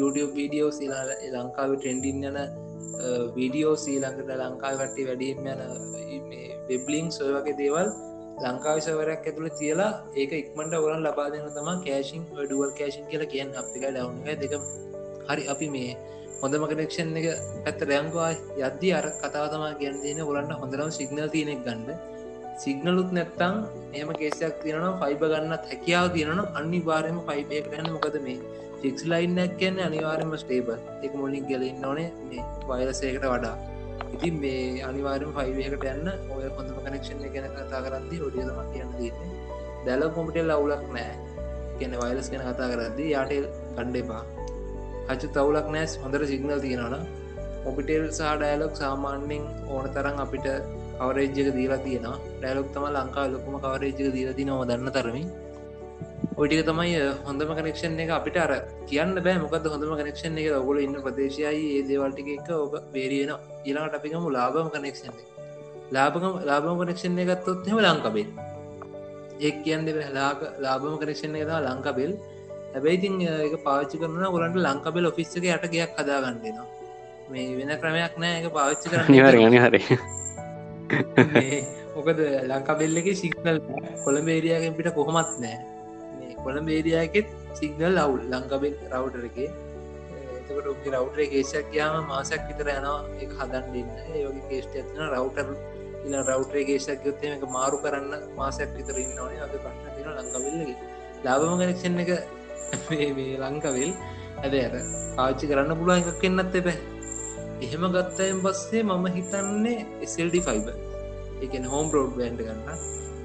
S2: YouTube වීඩියෝ සිලාල ලංකාව ට්‍රෙන්ඩින් යන වීඩියෝ සීලංකට ලංකායි වට්ටි වැඩීම යන වෙබ්ලිං සොය වගේ දේවල් ලංකාවිසවරයක් ඇතුළ තියලා ඒක ඉක්මට ඔගලන් ලබා දෙන්න තම කෑශින් ඩුවල් කෑශන් කියලා කියන්න. අප එක ඩවුන් එක දෙක. හරි අපි මේ හොඳම කනෙක්ෂන් එක පැත්ත රැංගවා යද්දි අර කතා තමා ගැන් දෙන ගොලන්න හොඳරම් සිගනල් තියනෙක් ගන්න. සිගනලුත් නැත්තං එහම කේසයක් තියෙනවා ෆයිබ ගන්නත් හැකියාව තියෙන අනි වාරයම ෆයිබය කරන්න මොකද මේ ෆික්ස් ලයින්නක් කියන්න අනිවාරම ස්ටේබ එක මුලින් ගලන්න ඕනේ මේ වයලසයකට වඩා. ඉතින් මේ අනිවාරම ෆයිවයකට යන්න ඔය කොඳම කනෙක්ෂන් ගැන කතා කරදදි ොඩියලම කියන්න දන්න දැල කොමිටෙල් අවුලක් නෑ කියන වයිලස් ගැන කතා කරදදි යාටල් කණ්ඩේපා හචු තවුලක් නෑස් හොඳර සිගනල් තියෙනවන ඔපිටෙල් සහ ඩයලොක් සාමාන්‍යෙන් ඕන තරම් අපිට කවරේජ්ජක දීලා තියෙන ඩැලොක් තම ලංකා ලොකුම කවරේජ්ක දීල තිනව දන්න තරමින්. ඔටික තමයි හොඳම කනෙක්ෂන් එක අපිට අර කියන්න බෑ මොකද හොඳම කනෙක්ෂන් එක ඔගොල ඉන්න ප්‍රදේශයයි ඒ දේවල්ටික එක ඔබ වේරියන ඊලාට අපිකම ලාබම කනෙක්ෂන් ලාබකම ලාබම කනෙක්ෂන් එකත්තොත් හෙම ලංකබෙල් ඒ කියන්න ලාක ලාබම කනෙක්ෂන් එක ලංකබෙල් හැබැයිතින් එක පාච්චි කරන ගොලන්ට ලංකබෙල් ඔෆිස්සක යට ගයක් හදාගන්නවා මේ වෙන ක්‍රමයක් නෑ එක පාච්චි කරන්න.
S4: නිවර හරි
S2: මොකද ලංකාබෙල්ලක සිගනල් කොළඹ ඒරයාගෙන් පිට කොහොමත් නෑ කොළ බේරයාගෙත් සිගනල් අවුල් ලංකාබෙල් රවටරගේ එතකට උගේ රවටර කේෂක් යාම මාසක් විතර යනවා එක හදන් දෙන්න ඒගේ කේෂ්ට ඇතින රවටර් ඉල රවටරේ කේෂක් යොත්තේ එක මාරු කරන්න මාසයක් විතර ඉන්න ඕනේ. අද ප්‍රශ්න තින ලංකාවෙල්ලගේ ලාබම කනෙක්ෂන් එක මේ ලංකවෙල් ඇද ඇර ආච්චි කරන්න පුළුවන් එකක් එන්නත් එබෑ එහෙම ගත්තයෙන් පස්සේ මම හිතන්නේ SLD ෆයිබ එකන හෝම් බ්‍රෝඩ් බන්ඩ ගන්න.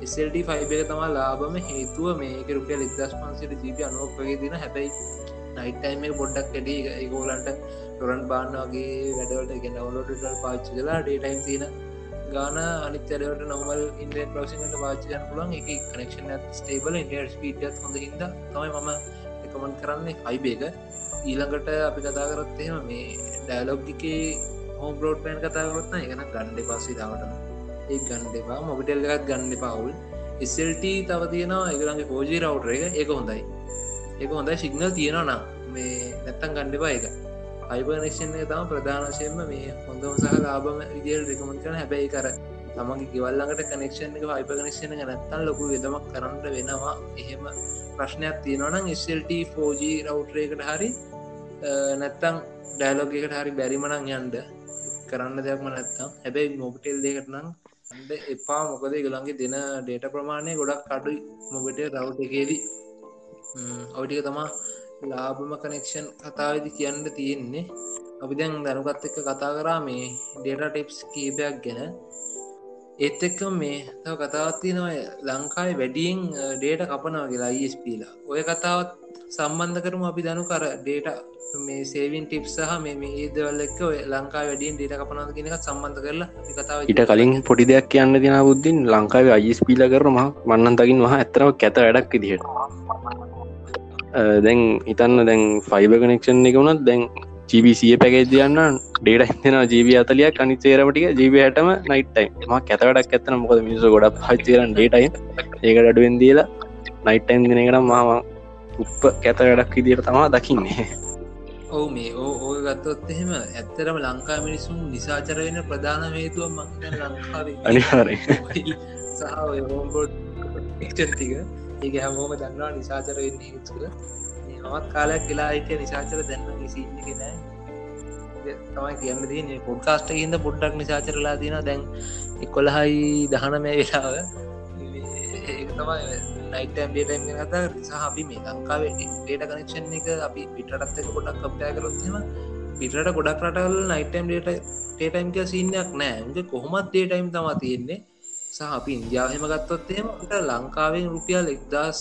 S2: SLD ෆයිබ එක තමා ලාබම හේතුව මේක රුපිය ලිදස් පන්සිට ජීපි අනුවක් වගේ දින. හැබැයි නයිටයිම පොඩ්ඩක් වැඩි. ඒගෝලන්ට ටොරන් බාන්නගේ වැඩවලට ගෙන ඔලොටල් පාච්චි කලා ඩේටයිම් තින ගාන අනිතරට නොමල් ඉන්ඩ ප්‍රසිට පාචයන් පුලන් එක කනෙක්ෂන් ස්ටේබල ඉන්ට ස්පීටත් හොඳ හිද තමයි මම එකමන් කරන්නේ හයිබේක ඊළඟට අපි කතා කරත් එහෙම මේ ඩෑලොග්ිකේ හෝම් බ්‍රෝඩ් පෑන් කතාකරත්න එකන ගණ්ඩ පස්සිතාවට ඒ ගණ්ඩපා මොබිටෙල් එකත් ගන්න පවුල් ස්ල්ට තව තියෙනවා. එකරගේ පෝජී රවටර එක. එක හොඳයි. එක හොඳයි. සිගනල් තියෙනවා නම්. මේ නැත්තන් ගණ්ඩපා එක අයිපනක්ෂන් තම ප්‍රධානශයෙන්ම මේ හොඳම සහ ලාබම විදිල් රෙකමන් කරන හැබැයි කර තමගේ ගෙවල්ලඟට කනෙක්ෂන් එක හයිප කනෙක්ෂණ නැත්තන් ලොකු වෙදමක් කරන්නට වෙනවා. එහෙම ප්‍රශ්නයක් තියෙනවනම් ස්ල්ට ෆෝජී රවටරයකට හරි නැත්තං ඩයිලෝගකට හරි බැරිමනං යන්ඩ කරන්න දෙයක්ම නැත්තම්. හැබැයි මොබටෙල් දෙකට නම් අන්ඩ එපා. මොකද ගළන්ගේ දෙන ඩේට ප්‍රමාණය ගොඩක් කඩුයි මොබට රව් එකේදී. ඔටික තමා ලාබම කනෙක්ෂන් කතාවදි කියන්න තියෙන්නේ. අපි දැන් දැනුගත් එක්ක කතා කරා මේ ඩේට ටිප්ස් කීපයක් ගැන. ඒත් එක්ක මේ තව කතාවත් තියෙනවා ලංකායි වැඩියෙන් ඩේට කපනව කියලා අයිස්පීලා ඔය කතාවත් සම්බන්ධ කරම අපි දැනු කර ඩේට මේ සේවින් ටිප් සහ මේ ඒදවල් එක්ක ලංකා වැඩියෙන් ඩේට කපනද කියෙනක සම්බන්ධ කරලා කතාව
S4: ඉට කලින් පොඩි දෙයක් කියන්න දෙෙන බුද්ධින් ලංකාව අයිස් පීල කරම මන්නන් තකින් වහ ඇතරව කැත වැඩක් දිහට දැන් ඉතන්න දැන් ෆයිබ කනෙක්ෂන් එක වුණත් දැන් ජීබසිය පැකේ දයන්න ඩේට හිතෙන ජීබ අතලිය කනිචේරමටික ජීබ හටම නයිටයි ම කැතකටක් ඇත්තන මොකද මිනිස ගොඩක් පච්චේරන් ඩේටයි ඒකට අඩුවෙන් දීලා නයිටයින් දෙනකට මාම උප්ප කැත වැඩක් විදියට තමා දකින්නේ.
S2: ඔවු මේ ඕ ඕය ගත්තොත් එහෙම ඇත්තරම ලංකා මිනිසුන් නිසාචර වෙන ප්‍රධාන හේතුව මක් ලංකාවේ.
S4: අනිහාරය
S2: සහ හෝම්බෝඩ් ටික. ඒක හැමෝම දන්නවා නිසාචර වෙන්න හේතුව මත් කාලයක් කියලා හිටිය නිසාචර දැන්න සින්නගෙන තමයි කියන්න දී පොඩ්කාස්ට හිද පොඩ්ඩක් නිසාචරලා තින දැන් එකොළහයි දහනමය වෙලාව. ඒ තමයි නයිටම් ඩේටම් කතා නිසා අපි මේ ලංකාවේ ඩේට කනෙක්ෂන් එක අපි පිටටත් එක ගොඩක් කප්පය කරොත්ම පිටට ගොඩක් රටවල් නයිටම් ඩේට ටේටයිම්ක සින්නයක් නෑ. උගේ කොහොමත් ඩේටයිම් තමා තියෙන්නේ. සහ අපි ඉන්දියාවහෙම ගත්තොත්තේමට ලංකාවෙන් රුපියල් එක්දස්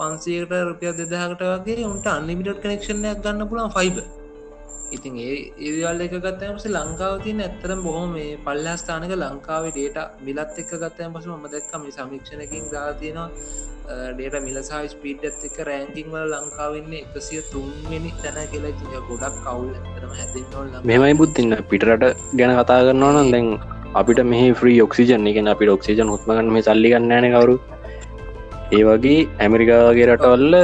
S2: පන්සේකට රුපිය දෙදාකට වගේ උන්ට අන්ලිමිට කනෙක්ෂණයක් ගන්න පුළන් ෆයිබ ඉතින් ඒ ඒවල් එක ගත්තයමස ලංකාව තියන ඇත්තරම් බොහොම මේ පල්ලස්ථානක ලංකාවේ ඩේට මිලත් එක්ක ගත්තයන් පසු ම දැක්කම සමීක්ෂණකින් දාතියෙනවා ඩේට මිලසාහි ස්පීඩ්ත් එක රෑංකිං වල ලංකාවෙන්නේ එකසිය තුන්වෙනි තැන කියලා. ති ගොඩක් කවුල් ඇතරම හැතින්නොල්
S4: මෙමයි බුද්ධන්න පිටරට ගැන කතා කරනවා නම් දැන් අපිට මෙහ ්‍රී ඔක්සිජන් එක අපි ඔක්සිජන් හොත්මගන්න මේ සල්ලි ගන්නන කවරු ඒ වගේ ඇමරිකාගේ රටවල්ල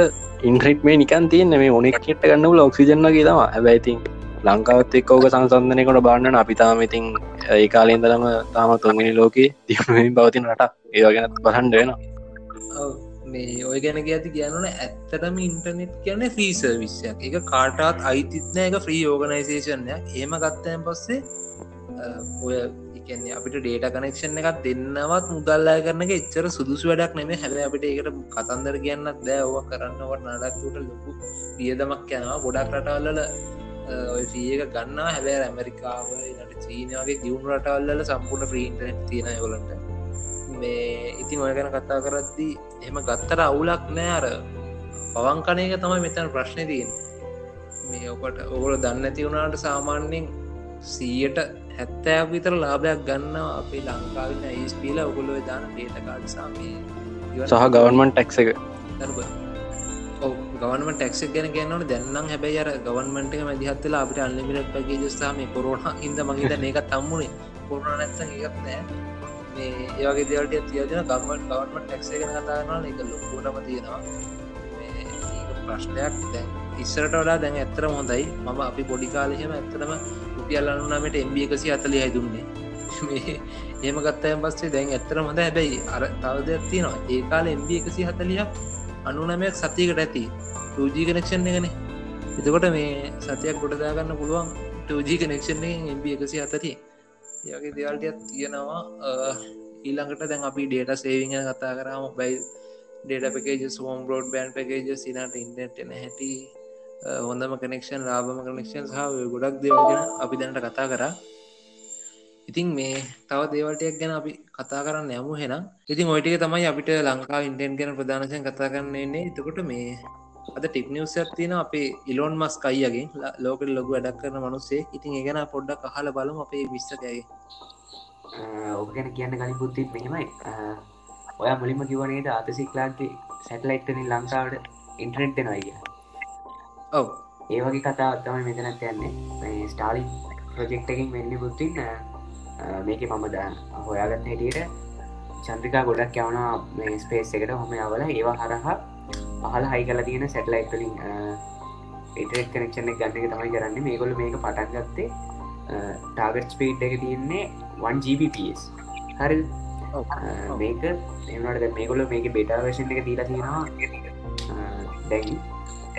S4: ඉන්ට්‍රික් මේ නිකන් තියන්න මේ ඕනෙක් කෙට ගන්නවල ඔක්සිජන්නගේ තම ඇබැයිතින් ලංකාවත් එක් ඕක සංසන්ධනයකොට බාන්නන අපි තාම ඉතින් ඒ කාලෙන්දලම තාම තුන්ගනි ලෝකේ තියුණුවෙන් පවතින රට ඒවා ගැනත් බහන්ඩ වෙන
S2: මේ ඔය ගැන ඇති කියන්නන ඇත්තටම ඉන්ටර්නෙට් කියන ෆ්‍රී සර්විස්සයක් එක කාටත් අයිතිත්න එක ෆ්‍රී ඕගනයිසේෂන්ය ඒම ගත්තයන් පස්සේ ඔය කියන්නේ අපිට ඩේට කනෙක්ෂන් එකක් දෙන්නවත් මුදල්ලා කරන එක එච්චර සුදුසු වැඩක් නෙමේ හැබ අපිට ඒකට කතන්දර කියන්නත් දෑ ඕව කරන්නවට නඩක්තුට ලොකු පියදමක් යනවා. ගොඩක් රටවල්ලල ඔය ෆියක ගන්නා හැබැ ඇමරිකාව ට චීන වගේ දියුණු රටවල්ල සම්පූර්ණ ්‍රීන්ටනෙට් තියෙන යොලට මේ ඉතින් ඔය ගැන කතා කරද්දී එම ගත්තර අවුලක් නෑ. අර පවංකනයක තමයි මෙතන ප්‍රශ්නය තියෙන් මේ ඔකට ඔගොල දන්න තිවුණට සාමාන්‍යෙන් සීයට හැත්තෑක් විතර ලාභයක් ගන්න අපේ ලංකාවන්න ඒස්පීල ඔගොලො දාන ඩේට කාඩ සාමය
S4: සහ ගවන්මන් ටැක්ස එක.
S2: ගවන්ම ටක්ක් ගැන ගන්නට දැන්නම් හැබැයි අර ගවන්මට මදිහත්ල අපට අල්ලිමිට පගේ ජස්ථාම කොරන හිද මහිත ඒක තම්මුණේ කොරන නැත්ත ඒත් නෑ. මේ ඒවගේ දෙවලට තියදෙන ගමන් ගවන්ම ටක්සේ ගැන කතාරන එක ලොකෝටම තියෙනවා. ප්‍රශ්නයක්. දැන් ඉස්සරට වඩා දැන් ඇත්තර හොඳයි. මම අපි පොඩිකාලහෙම ඇත්තරම රුපියල් අනුනමට එම්බ එකසි අතලි හැදුන්නේ. ඒම ගත්තයන් පස්සේ දැන් ඇත්තර හොඳ හැබැයි අර තවදයක් තියෙනවා. ඒ කාල එම්බ එකසි හතලියක් අනුනමයක් සතියකට ඇති රජී කනෙක්ෂන් එකන. එතකොට මේ සතියක් ගොඩදාගන්න පුළුවන් ටජී කනෙක්ෂන් එම්බ එකසි අතරිය ඒගේ දෙවල්ටයක් තියෙනවා. ඊළඟට දැන් අපි ඩේට සේවිං කතා කරම by data package home broadband package සිනට internet හැටි. හොඳම කනෙක්ෂන් ලාබම කනෙක්ෂන් සහ ගොඩක් දේවගෙන අපි දැනට කතා කරා. ඉතින් මේ තව දේවල්ටයක් ගැන අපි කතා කරන්න යමු හෙනම් ඉතින් ඔයිටික තමයි අපිට ලංකා ඉන්ටෙන් ගැන ප්‍රධානශයෙන් කතා කරන්නන්නේ එතකොට මේ අද ටික්නිවසර් තියෙන අපේ ඉලොන් මස් කයියගෙන් ලෝකට ලොගු වැඩක් කරන මනුස්සේ. ඉතින් ඒ ගැන පොඩ්ඩක් අහල බලමු අපේ විශ්සකගේ
S5: ඔක ගැන කියන්න කලින් පුත්තිත් මෙහෙමයි. ඔය මුලින්ම කිවනේට ආතසික්ලාගේ සැටලයිට්ටනින් ලංකාවට ඉන්ටරෙන්ට්ෙන අයිය
S2: ඔව.
S5: ඒ වගේ කතා අත්තම මෙතනත් යන්නේ. ස්ටාලි ප්‍රජෙක්්ටකින් වෙන්න පුත්තින් මේක මම ද හොයාගත්ත හැටියට චන්ද්‍රිකා ගොඩක් යවනා මේ ස්පේස් එකට. හොම අවල ඒවා හරහා පහල හයි කල තියෙන සැටලයිට්ලින් ඉටරෙක් කනෙක්ෂණ ගන්න එක තමයි කරන්න. මේගොල මේක පටන් ගත්තේ ටාගට් ස්පීට් එක තියෙන්නේ 1GBPS හරි මේක එනට මේගොල මේක බෙටාවේෂන් එක දීලා තියෙනවා. දැන්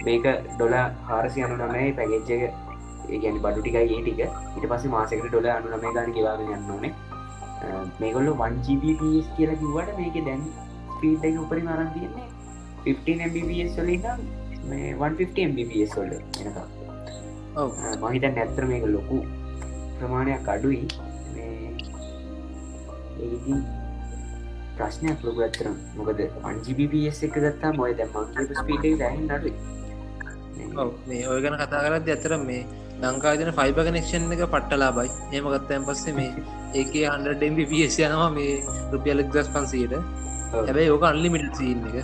S5: මේක ඩොල හාරසි අනු නමයි පැගෙච්ච එක ගැන බඩු ටිකයි ඒ ටික. ඉට පස්ස මාසකට ඩොල අනු නමේ ගන කියවාගෙන යන්න ඕනේ. මේගොල්ල 1GBPS කියලා කිවට මේක දැන් ස්පීට් එක උපරි මරන් තියන්නේ 15 MBPS වලින් මේ 150 MBPS වල එනක මහිත නැත්තර මේක ලොකු ප්‍රමාණයක් අඩුයි. ඒඉතින් ප්‍රශ්නයක් ලොක ඇතරම් මොකද අන්ජිබිස් එක ගත්තා මොය දැ මංගේ ස්පීට දැන් නඩුයි
S2: මේ ඔය ගැන කතා කරත් ඇතර මේ ලංකාදන ෆයිබ කනෙක්ෂන් එක පට්ටලා බයි ඒම ගත්තයන් පස්සේ මේ ඒක හන්ඩ ඩම්බිස් යනවා මේ රුපියලක් දස් පන්සීට. හැබැයි ඕක අන්ලිමිට සීන් එක.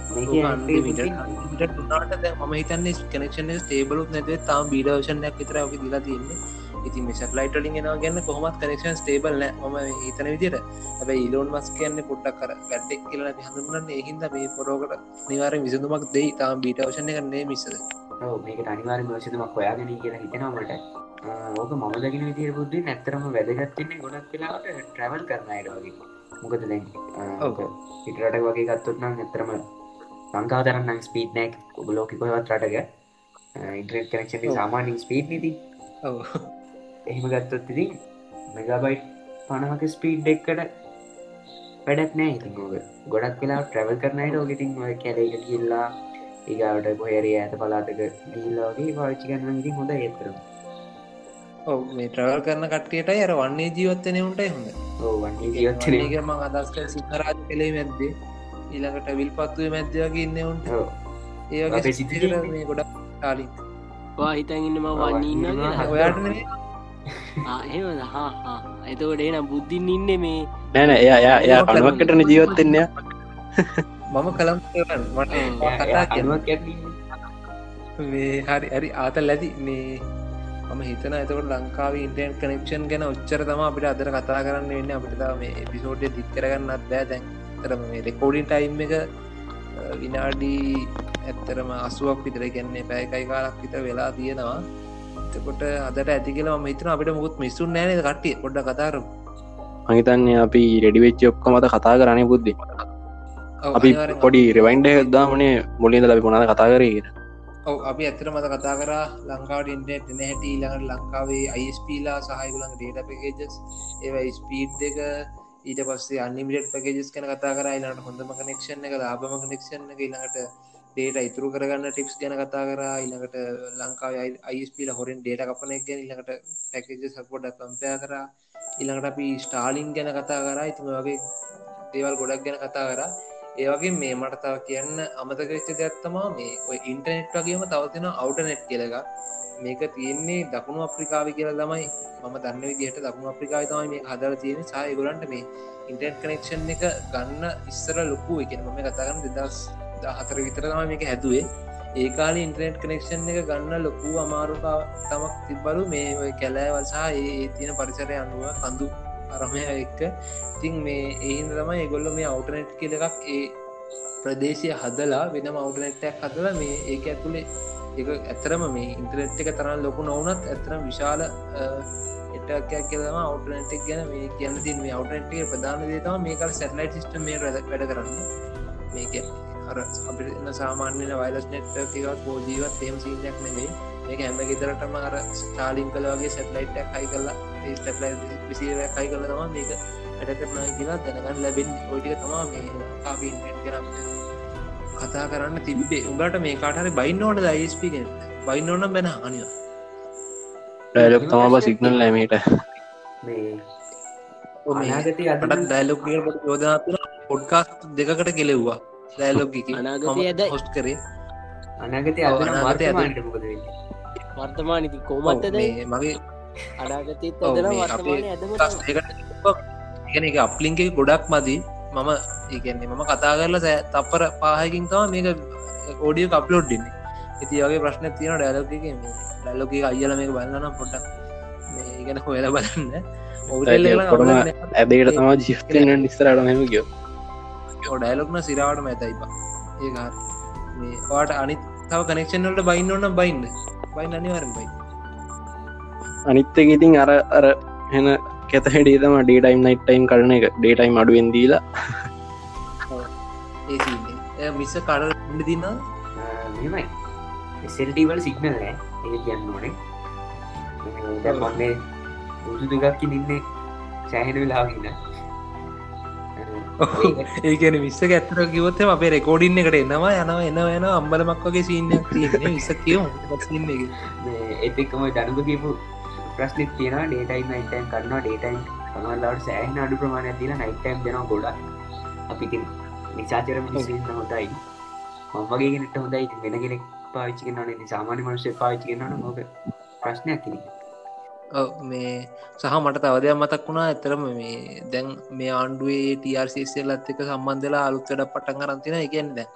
S2: නාට ම හිතන්නේ කනෙක්ෂන ස්ටේබලුත් නැතිව තාම බීඩවෂණයක් විතර ක දිලා තියන්නේ. ඉතින් සටලයිට ලින් ෙන ගන්න කොහමත් කනෙක්ෂන් ස්ටේබල් ම හිතන විදිට හැබයි ඉලෝන් මස් කියන්න පොඩ්ඩක් කර ගැඩ්ඩෙක් කියල හඳුරන්න එහින්ද මේ පොරෝකට නිවාර විසඳුමක් දෙයි. තාම බීටවෂණ කරන්නේ මිසද
S5: ඔව් මේක අනිවාර මෝෂතමක් හොයාගෙන කියලා හිතෙනවාමට ඕක මම දකින විදිර බුද්ධ නැත්තරම වැදගත්තින්නේ ගොඩක් වෙලාට ට්‍රවල් කරනයට වගේ. මොකද දැන්
S2: ඔව්.
S5: ඉටරට වගේ ගත්තොත්නම් නැතරම ලංකා තරන්න ස්පීඩ් නෑක් ලෝක කොහවත් රටක. Internet connection. සාමානින් ස්පීඩ් නිති එහෙම ගත්තොත් ඉතින් මෙගබයිට් පණහක ස්පීඩ් එක්කට වැඩක් නෑ. ඉතින් ඕක ගොඩක් වෙලා ට්‍රවල් කරනයට ඕකඉතින් ඔය කැරේක කියල්ලා ඒගාවට පොහරේ ඇත පලාතක දීල්ලාගේ පාච්චි කරන්න ඉතින් හොඳ ඒතර
S2: ඔව මේ ට්‍රවල් කරන කට්ටියට අර වන්නේ ජීවත්තනය උන්ටයි හොඳ.
S5: වන්නේ ජීවත්න
S2: ඒකම අදස්ක සිහරාජ කළේ මැද්දේ. ඊළඟට විල් පත්තුව මැද්දවගේ ඉන්න උන්ට. ඒගේ
S5: සිතිරන්නේ.
S2: මේ ගොඩක් ටාලින්
S3: වා වන්නඉන්න
S5: ඉන්නවා.
S3: කියලා.
S2: ඔයාට
S3: එහෙම හා එතකොට එනම් බුද්ධින් ඉන්න මේ
S4: නෑන එයා එයා එයා අනුවක්කටන ජීවත්තෙන්නේ
S2: මම කළම් කරන්න කතා මේ හරි හරි ආතල් ඇති. මේ මම හිතන එතකට ලංකාව ඉන්ටන් කනෙක්ෂන් ගැන ඔච්චර තම අපිට අදර කතා කරන්න වෙන්න. අපිට තව මේ එපිසෝඩ්ය දික් කරගන්නත් බෑ. දැන් තරම මේ රෙකෝඩින් ටයිම් එක විනාඩී ඇත්තරම අසුවක් විතර ගැන්නේ පැයකයි කාලක් විතර වෙලා තියෙනවා. එතකොට අදට ඇති කියලා ම හිතන අපිට මුත් මිස්සුන් නෑන කට්ටිය? පොඩ්ඩ කතාරම්
S4: මහිතන්නේ අපි රෙඩිවෙච්ච ඔක්ක මත කතා කරනය බුද්ධි අපි පොඩි රෙවයින්ඩ හදදාමනේ මුලින්ද ලබි මොනාද කතා කරගෙන
S2: ඔව අපි ඇතර මත කතා කර ලංකාවට ඉන්ටනෙට් එන හැට ඊළඟට ලංකාවේ අයිස්පීලා සහයකුලන් ඩේට පකේජස් ඒව ස්පීඩ් එක ඊට පස්සේ අනිමිට පකේජස් කන කතා කර යිලාට හොඳම කනෙක්ෂන් එක ලාබම කනෙක්ෂන් එක ඊළඟට ඩේට ඉතුරු කරගන්න ටිප්ස් ගැන කතා කර ඊළඟට ලංකාව අයිස්පීල හොරෙන් ඩේට කපන එක ගැන ඊළඟට පැකේජ සපොඩ කම්පය කර. ඊළඟට අපි ස්ටාලින් ගැන කතා කර. ඉතුම වගේ දේවල් ගොඩක් ගැන කතා කර ඒවගේ මේ මට තව කියන්න අමතක වෙච්ච දෙයක්ත්තමා මේ ඔය ඉන්ටනෙට් වගේම තවතින අවටනෙට් කියලක මේක තියෙන්නේ දකුණු අප්‍රිකාව කියලා තමයි. මම දන්න විදිහට දකුණු අප්‍රිකාව තමයි මේ හදර තියෙන සහ ගොලන්ට මේ ඉන්ටර්ට් කනෙක්ෂන් එක ගන්න ඉස්සර ලොකු එක මම කතාගන්න දෙදස් හතර විතර තම මේක හැදුවේ. ඒකාල ඉන්ටනෙට් කනෙක්ෂන් එක ගන්න ලොකු අමාරුකා තමක් තිබ්බලු. මේ ඔය කැලෑවල්සා ඒ තියෙන පරිසරය අනුව කඳු අරමය එක්ක. ඉතින් මේ ඒහින්ද තමයි ඒගොල්ල මේ අවටනෙට් කියල එකක් ඒ ප්‍රදේශය හදලා වෙනම අවටනෙට්ටක් හදලා මේ ඒක ඇතුළේ එක ඇතරම මේ ඉන්ටනෙට් එක තරන් ලොකු නොවනත් ඇතරම් විශාල එටක් කියලම අවටනටක් ගැන මේ කියන්න තින් මේ අවටනටේ ප්‍රධාන දේතම මේකල් සැටලයිට සිිටම මේ රද වැඩ කරන්න. මේක අර අපින්න සාමාන්‍යන වයිලස් නෙට් එකත් පෝජීවත් තේම සිීනයක් නෙවේ මේක හැම ගෙතරටම අර ස්ටාලින් කලවගේ සැටලයිට්ක් හයි කරලා ස්ටලයි විසිරයක් හයි කරල තම මේක වැඩ කරනා කියලා දැනගන්න ලැබෙන් ඔටික තමා මේ කාපීන්ට කරන්න කතා කරන්න තිබේ උගට මේ කාටර බයින්න ඕට දයිස්පිගෙන් බයින්න ඕන්න බැන අනිවා.
S4: ඩයිලොක් තම සිගනල් ලැමට
S5: මේ
S2: අනාගත
S5: අනාගතයේ
S2: අටත් දයිලොක් යෝදනාතුන පොඩ්කාස් දෙකට කෙලෙව්වා. දයිලොක්
S3: අනාගතයේ ඇදයි.
S2: හොස්ට කරේ.
S5: අනාගතය
S2: ඔව්,
S5: අදන
S2: අනාගතය අද-
S5: මාර්තමානට මොකද වෙන්නේ?
S3: වර්තමානති
S2: ඔව්,
S3: කෝමත්තද
S2: මගේ අපේ
S3: ඇදම
S2: එක අප්ලිංක ගොඩක් මදී. මම ඒගන්නේ මම කතා කරලා සෑ තප්පර පාහකින් තම මේක ඕඩිය කප්ලෝඩ්ඩන්න ඉති වගේ ප්‍රශ්න තියෙන ඩැලෝක ඩැලෝක අයිල මේක බලන්න පොඩ්ඩක් මේ ගැන හොයල බලන්න.
S4: කොටම ඇදේට තම ජිස්තන නිස්තරට මෙම ගියෝ
S2: ඩයිලොක්න සිරාවට මැතයිපා ඒ මේ වාට අනි තව කනෙක්ෂන් වලට බයින්න ඕන්න බයින්න. බයින්න අනිවරම් බයි
S4: අනිත්තක ඉතින් අර අර හෙන කෙත හෙඩේ තම ඩේටයිම් නයිට්ටයිම් කරන එක. ඩේටයිම් අඩුවෙන් දීලා.
S2: මිස කඩ දින්න
S5: මෙමයි සෙල්ටීවල් සිගනල් නෑ. ඒ කියන්න ඕනේ. මොන්නේ බුදු දුගක් ඉන්න සෑහෙන වෙලාගන්න
S2: ඒකන විස්සක ඇත්තර කිවොත්තම අපේ රෙකෝඩින්න එකට එනවා යනවා එනවා එන අම්බලමක් වගේ සිීනයක් තියෙන විස කියව සින්න එක?
S5: එතකම දනුග කියපු ප්‍රශ්නෙක් තියෙන ඩේටයිම් නයිටයිම් කරනවා ඩේටයිම් සමල්ලාට සෑහන අඩු ප්‍රමාණය තින නයිටයිම් දෙෙන ගොඩක්. අපි නිසාචරම හොතයි මංවගේගෙනට හොඳයි. වෙන කෙනෙක් පාච්චි නන සාමාන්‍ය මනුෂය පාච්චි නන මොක ප්‍රශ්නයක් කියෙන
S2: ඔව්, මේ සහ මට තවදයක් මතක් වුණා. ඇතරම මේ දැන් මේ ආණ්ඩුවේ ටRCSල්ලත් එක සම්බන්ධලා අලුත් වැඩ පටන් කරන්තින එකෙන් දැ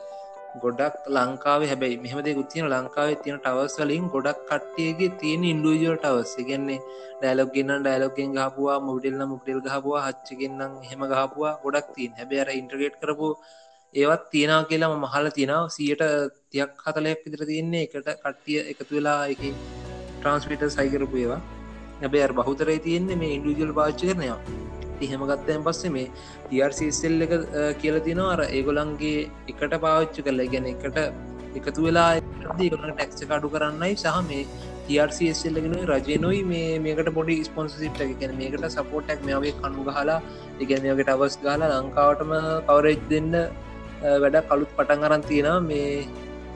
S2: ගොඩක් ලංකාවේ හැබැයි මෙහමදේ ගුත්තින ලංකාවේ තියෙන ටවස් වලින් ගොඩක් කට්ටියගේ තියෙන ඉන්ඩුජල් ටවස් එකන්නේ ඩයිලොක් ගෙන්න්න ඩයිලොක්ගෙන් ගහපුවා මුඩෙල්ල මුඩෙල් ගහපුවා හච්චගෙන්න්නම් හෙම ගහපුවා. ගොඩක් තින් හැබැර ඉන්ට්‍රගේට් කරපු ඒවත් තියෙනවා කියලා මහල තියෙනවා. සියට තියක් හතලයක් විදිර තියන්නේ. එකට කට්ටිය එකතු වෙලා එක ට්‍රන්ස්පිට සයිකරපු ඒවා. හැබැ අර බහුතරයි තියෙන්නේ මේ ඉන්ඩිජල් පාච්ච කරනවා එහෙම ගත්තයන් පස්සේ මේ ටRCසෙල් එක කියල තිනවා අර ඒගොලන්ගේ එකට පාච්චි කරල ගැන එකට එකතු වෙලා ඒගොලන් ටැක්ස කඩු කරන්නයි සහ මේ ටRCSල්ලගෙන රජනොයි මේ මේකට පොඩි ස්පොන්සිප් ගැන මේකට සපෝටක් මේවේ කණු ගහලා ඉගැනයකට අවස් ගාලා ලංකාවටම කවරෙජ් දෙන්න වැඩ කළුත් පටන් අරන් තියෙන මේ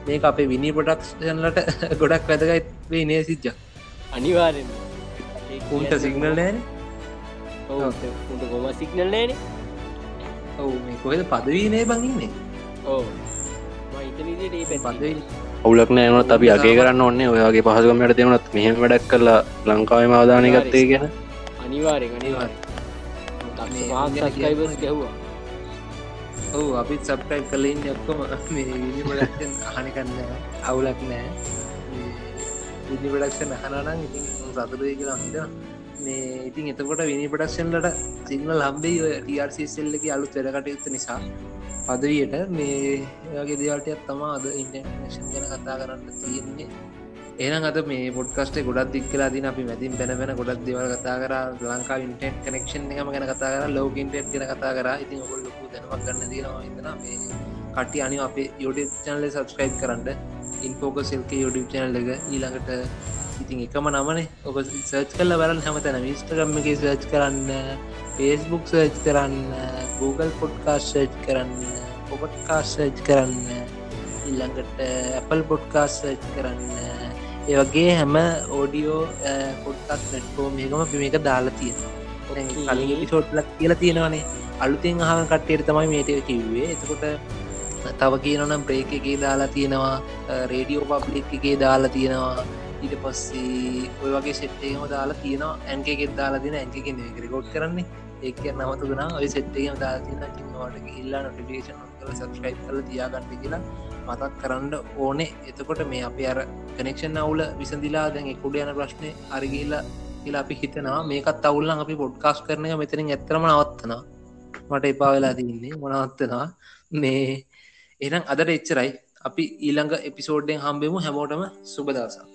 S2: මේ අපේ විනි පොඩක්ෂන්ලට ගොඩක් වැදගයි වේ නේ සිච්ච
S3: අනිවාරෙන්
S2: උන්ට සිගනල් නෑන
S3: උන්ට ගොම සිගනල් නෑන
S2: ඔවු මේ කොහෙද පදවීනේ බඟින්නේ
S3: ඕ
S4: අවුලක් නෑනොත් අපි අගේ කරන්න ඔන්නේ ඔයගේ පහසුකමට දෙවනත් මෙහම වැඩක් කරලා ලංකාවම අවධානය ගත්තේ ගැන
S3: අනිවාරෙන් අනිවාර ගැව්වා
S2: ඔහු අපිත් සබ්ටයි් කලින් ඔක්කොම විනිපඩක්ෂන් අහනකන්න අවුලක් නෑ විනිපඩක්ෂන් අහනනම් ඉතින් සතුරය කියලා හිද මේ ඉතින් එතකොට විනි පඩක්ෂන්ලට සිංහල ලම්බේ ටRCසෙල්ලක අලුත් වැඩකටයුත්ත නිසා පදවියට මේ වගේ දේවල්ටයක් තමා අද ඉන්ටර්නේෂන් ගැන කතා කරන්න තියෙන්නේ. ඒන අද මේ පොඩ්කස්ට ගොඩක් දික් කලා දින අපි මැතින් පැන වෙන ගොඩක් දෙවල් කතා කර. ලංකා ඉන්ටෙන්් කනෙක්ෂන් එකම ගැන කතා කර. ලෝක ඉන්ටෙට් ගෙන කතා කර. ඉතින් ඔොල් ලොකු දැනවක් ගන්න දනවා ඉතන මේ කටි අනි අපේ යුඩ චනල සබස්ක්‍රයිබ් කරන්න. ඉන්ෆෝක සෙල්ක යුඩ චනල් එක ඊළඟට ඉතින් එකම නමනේ. ඔබ සර්ච් කල්ල බලන්න හැමතැන මිස්ටගම්ම එක සර්ච් කරන්න පේස්බුක් සර්ච් කරන්න Google පොඩ්කාස් සර්ච් කරන්න පොපට්කාස් සර්ච් කරන්න ඉල්ළඟට Apple පොඩ්කාස් සර්ච් කරන්න. ඒවගේ හැම ඕඩියෝ පොඩ්කස් නැට්කෝම එකම පිමක දාලා තියෙන කලින් පිසෝට්ලක් කියලා තියෙනවානේ. අලුතින් අහම කට්ටේට තමයි මේටය කිව්වේ. එතකොට තව කියනනම් බ්‍රේක එකේ දාලා තියෙනවා රේඩියෝ පබ්ලික් එකේ දාලා තියෙනවා ඊට පස්සේ ඔය වගේ සෙට්ටේම දාලා තියෙනවා ඇන්කෙත් දාලා තින ඇන්කෙ රෙකෝඩ් කරන්නේ. ඒක නමතුනා ඔය සෙට්ටේම දාලා තින ට ඉල්ලා නොටිකේෂන් කල සබස්ක්‍රයි් කල තියාගන්න කියලා මතක් කරන්න ඕනේ. එතකොට මේ අප අර කනෙක්ෂන් අවුල විසඳලා දැන් එකුඩ යන ප්‍රශ්නය අරගිල්ලා කියලා අපි හිතනවා. මේකත් අවුල්ලන් අපි පොඩ්කාස් කරනය මෙතරින් ඇතරම නවත්තනා මට එපා වෙලා තින්නේ මොනවත්තනවා මේ එනම් අදට එච්චරයි. අපි ඊළඟ එපිසෝඩ්ඩෙන් හම්බෙමු. හැමෝටම සුබදසා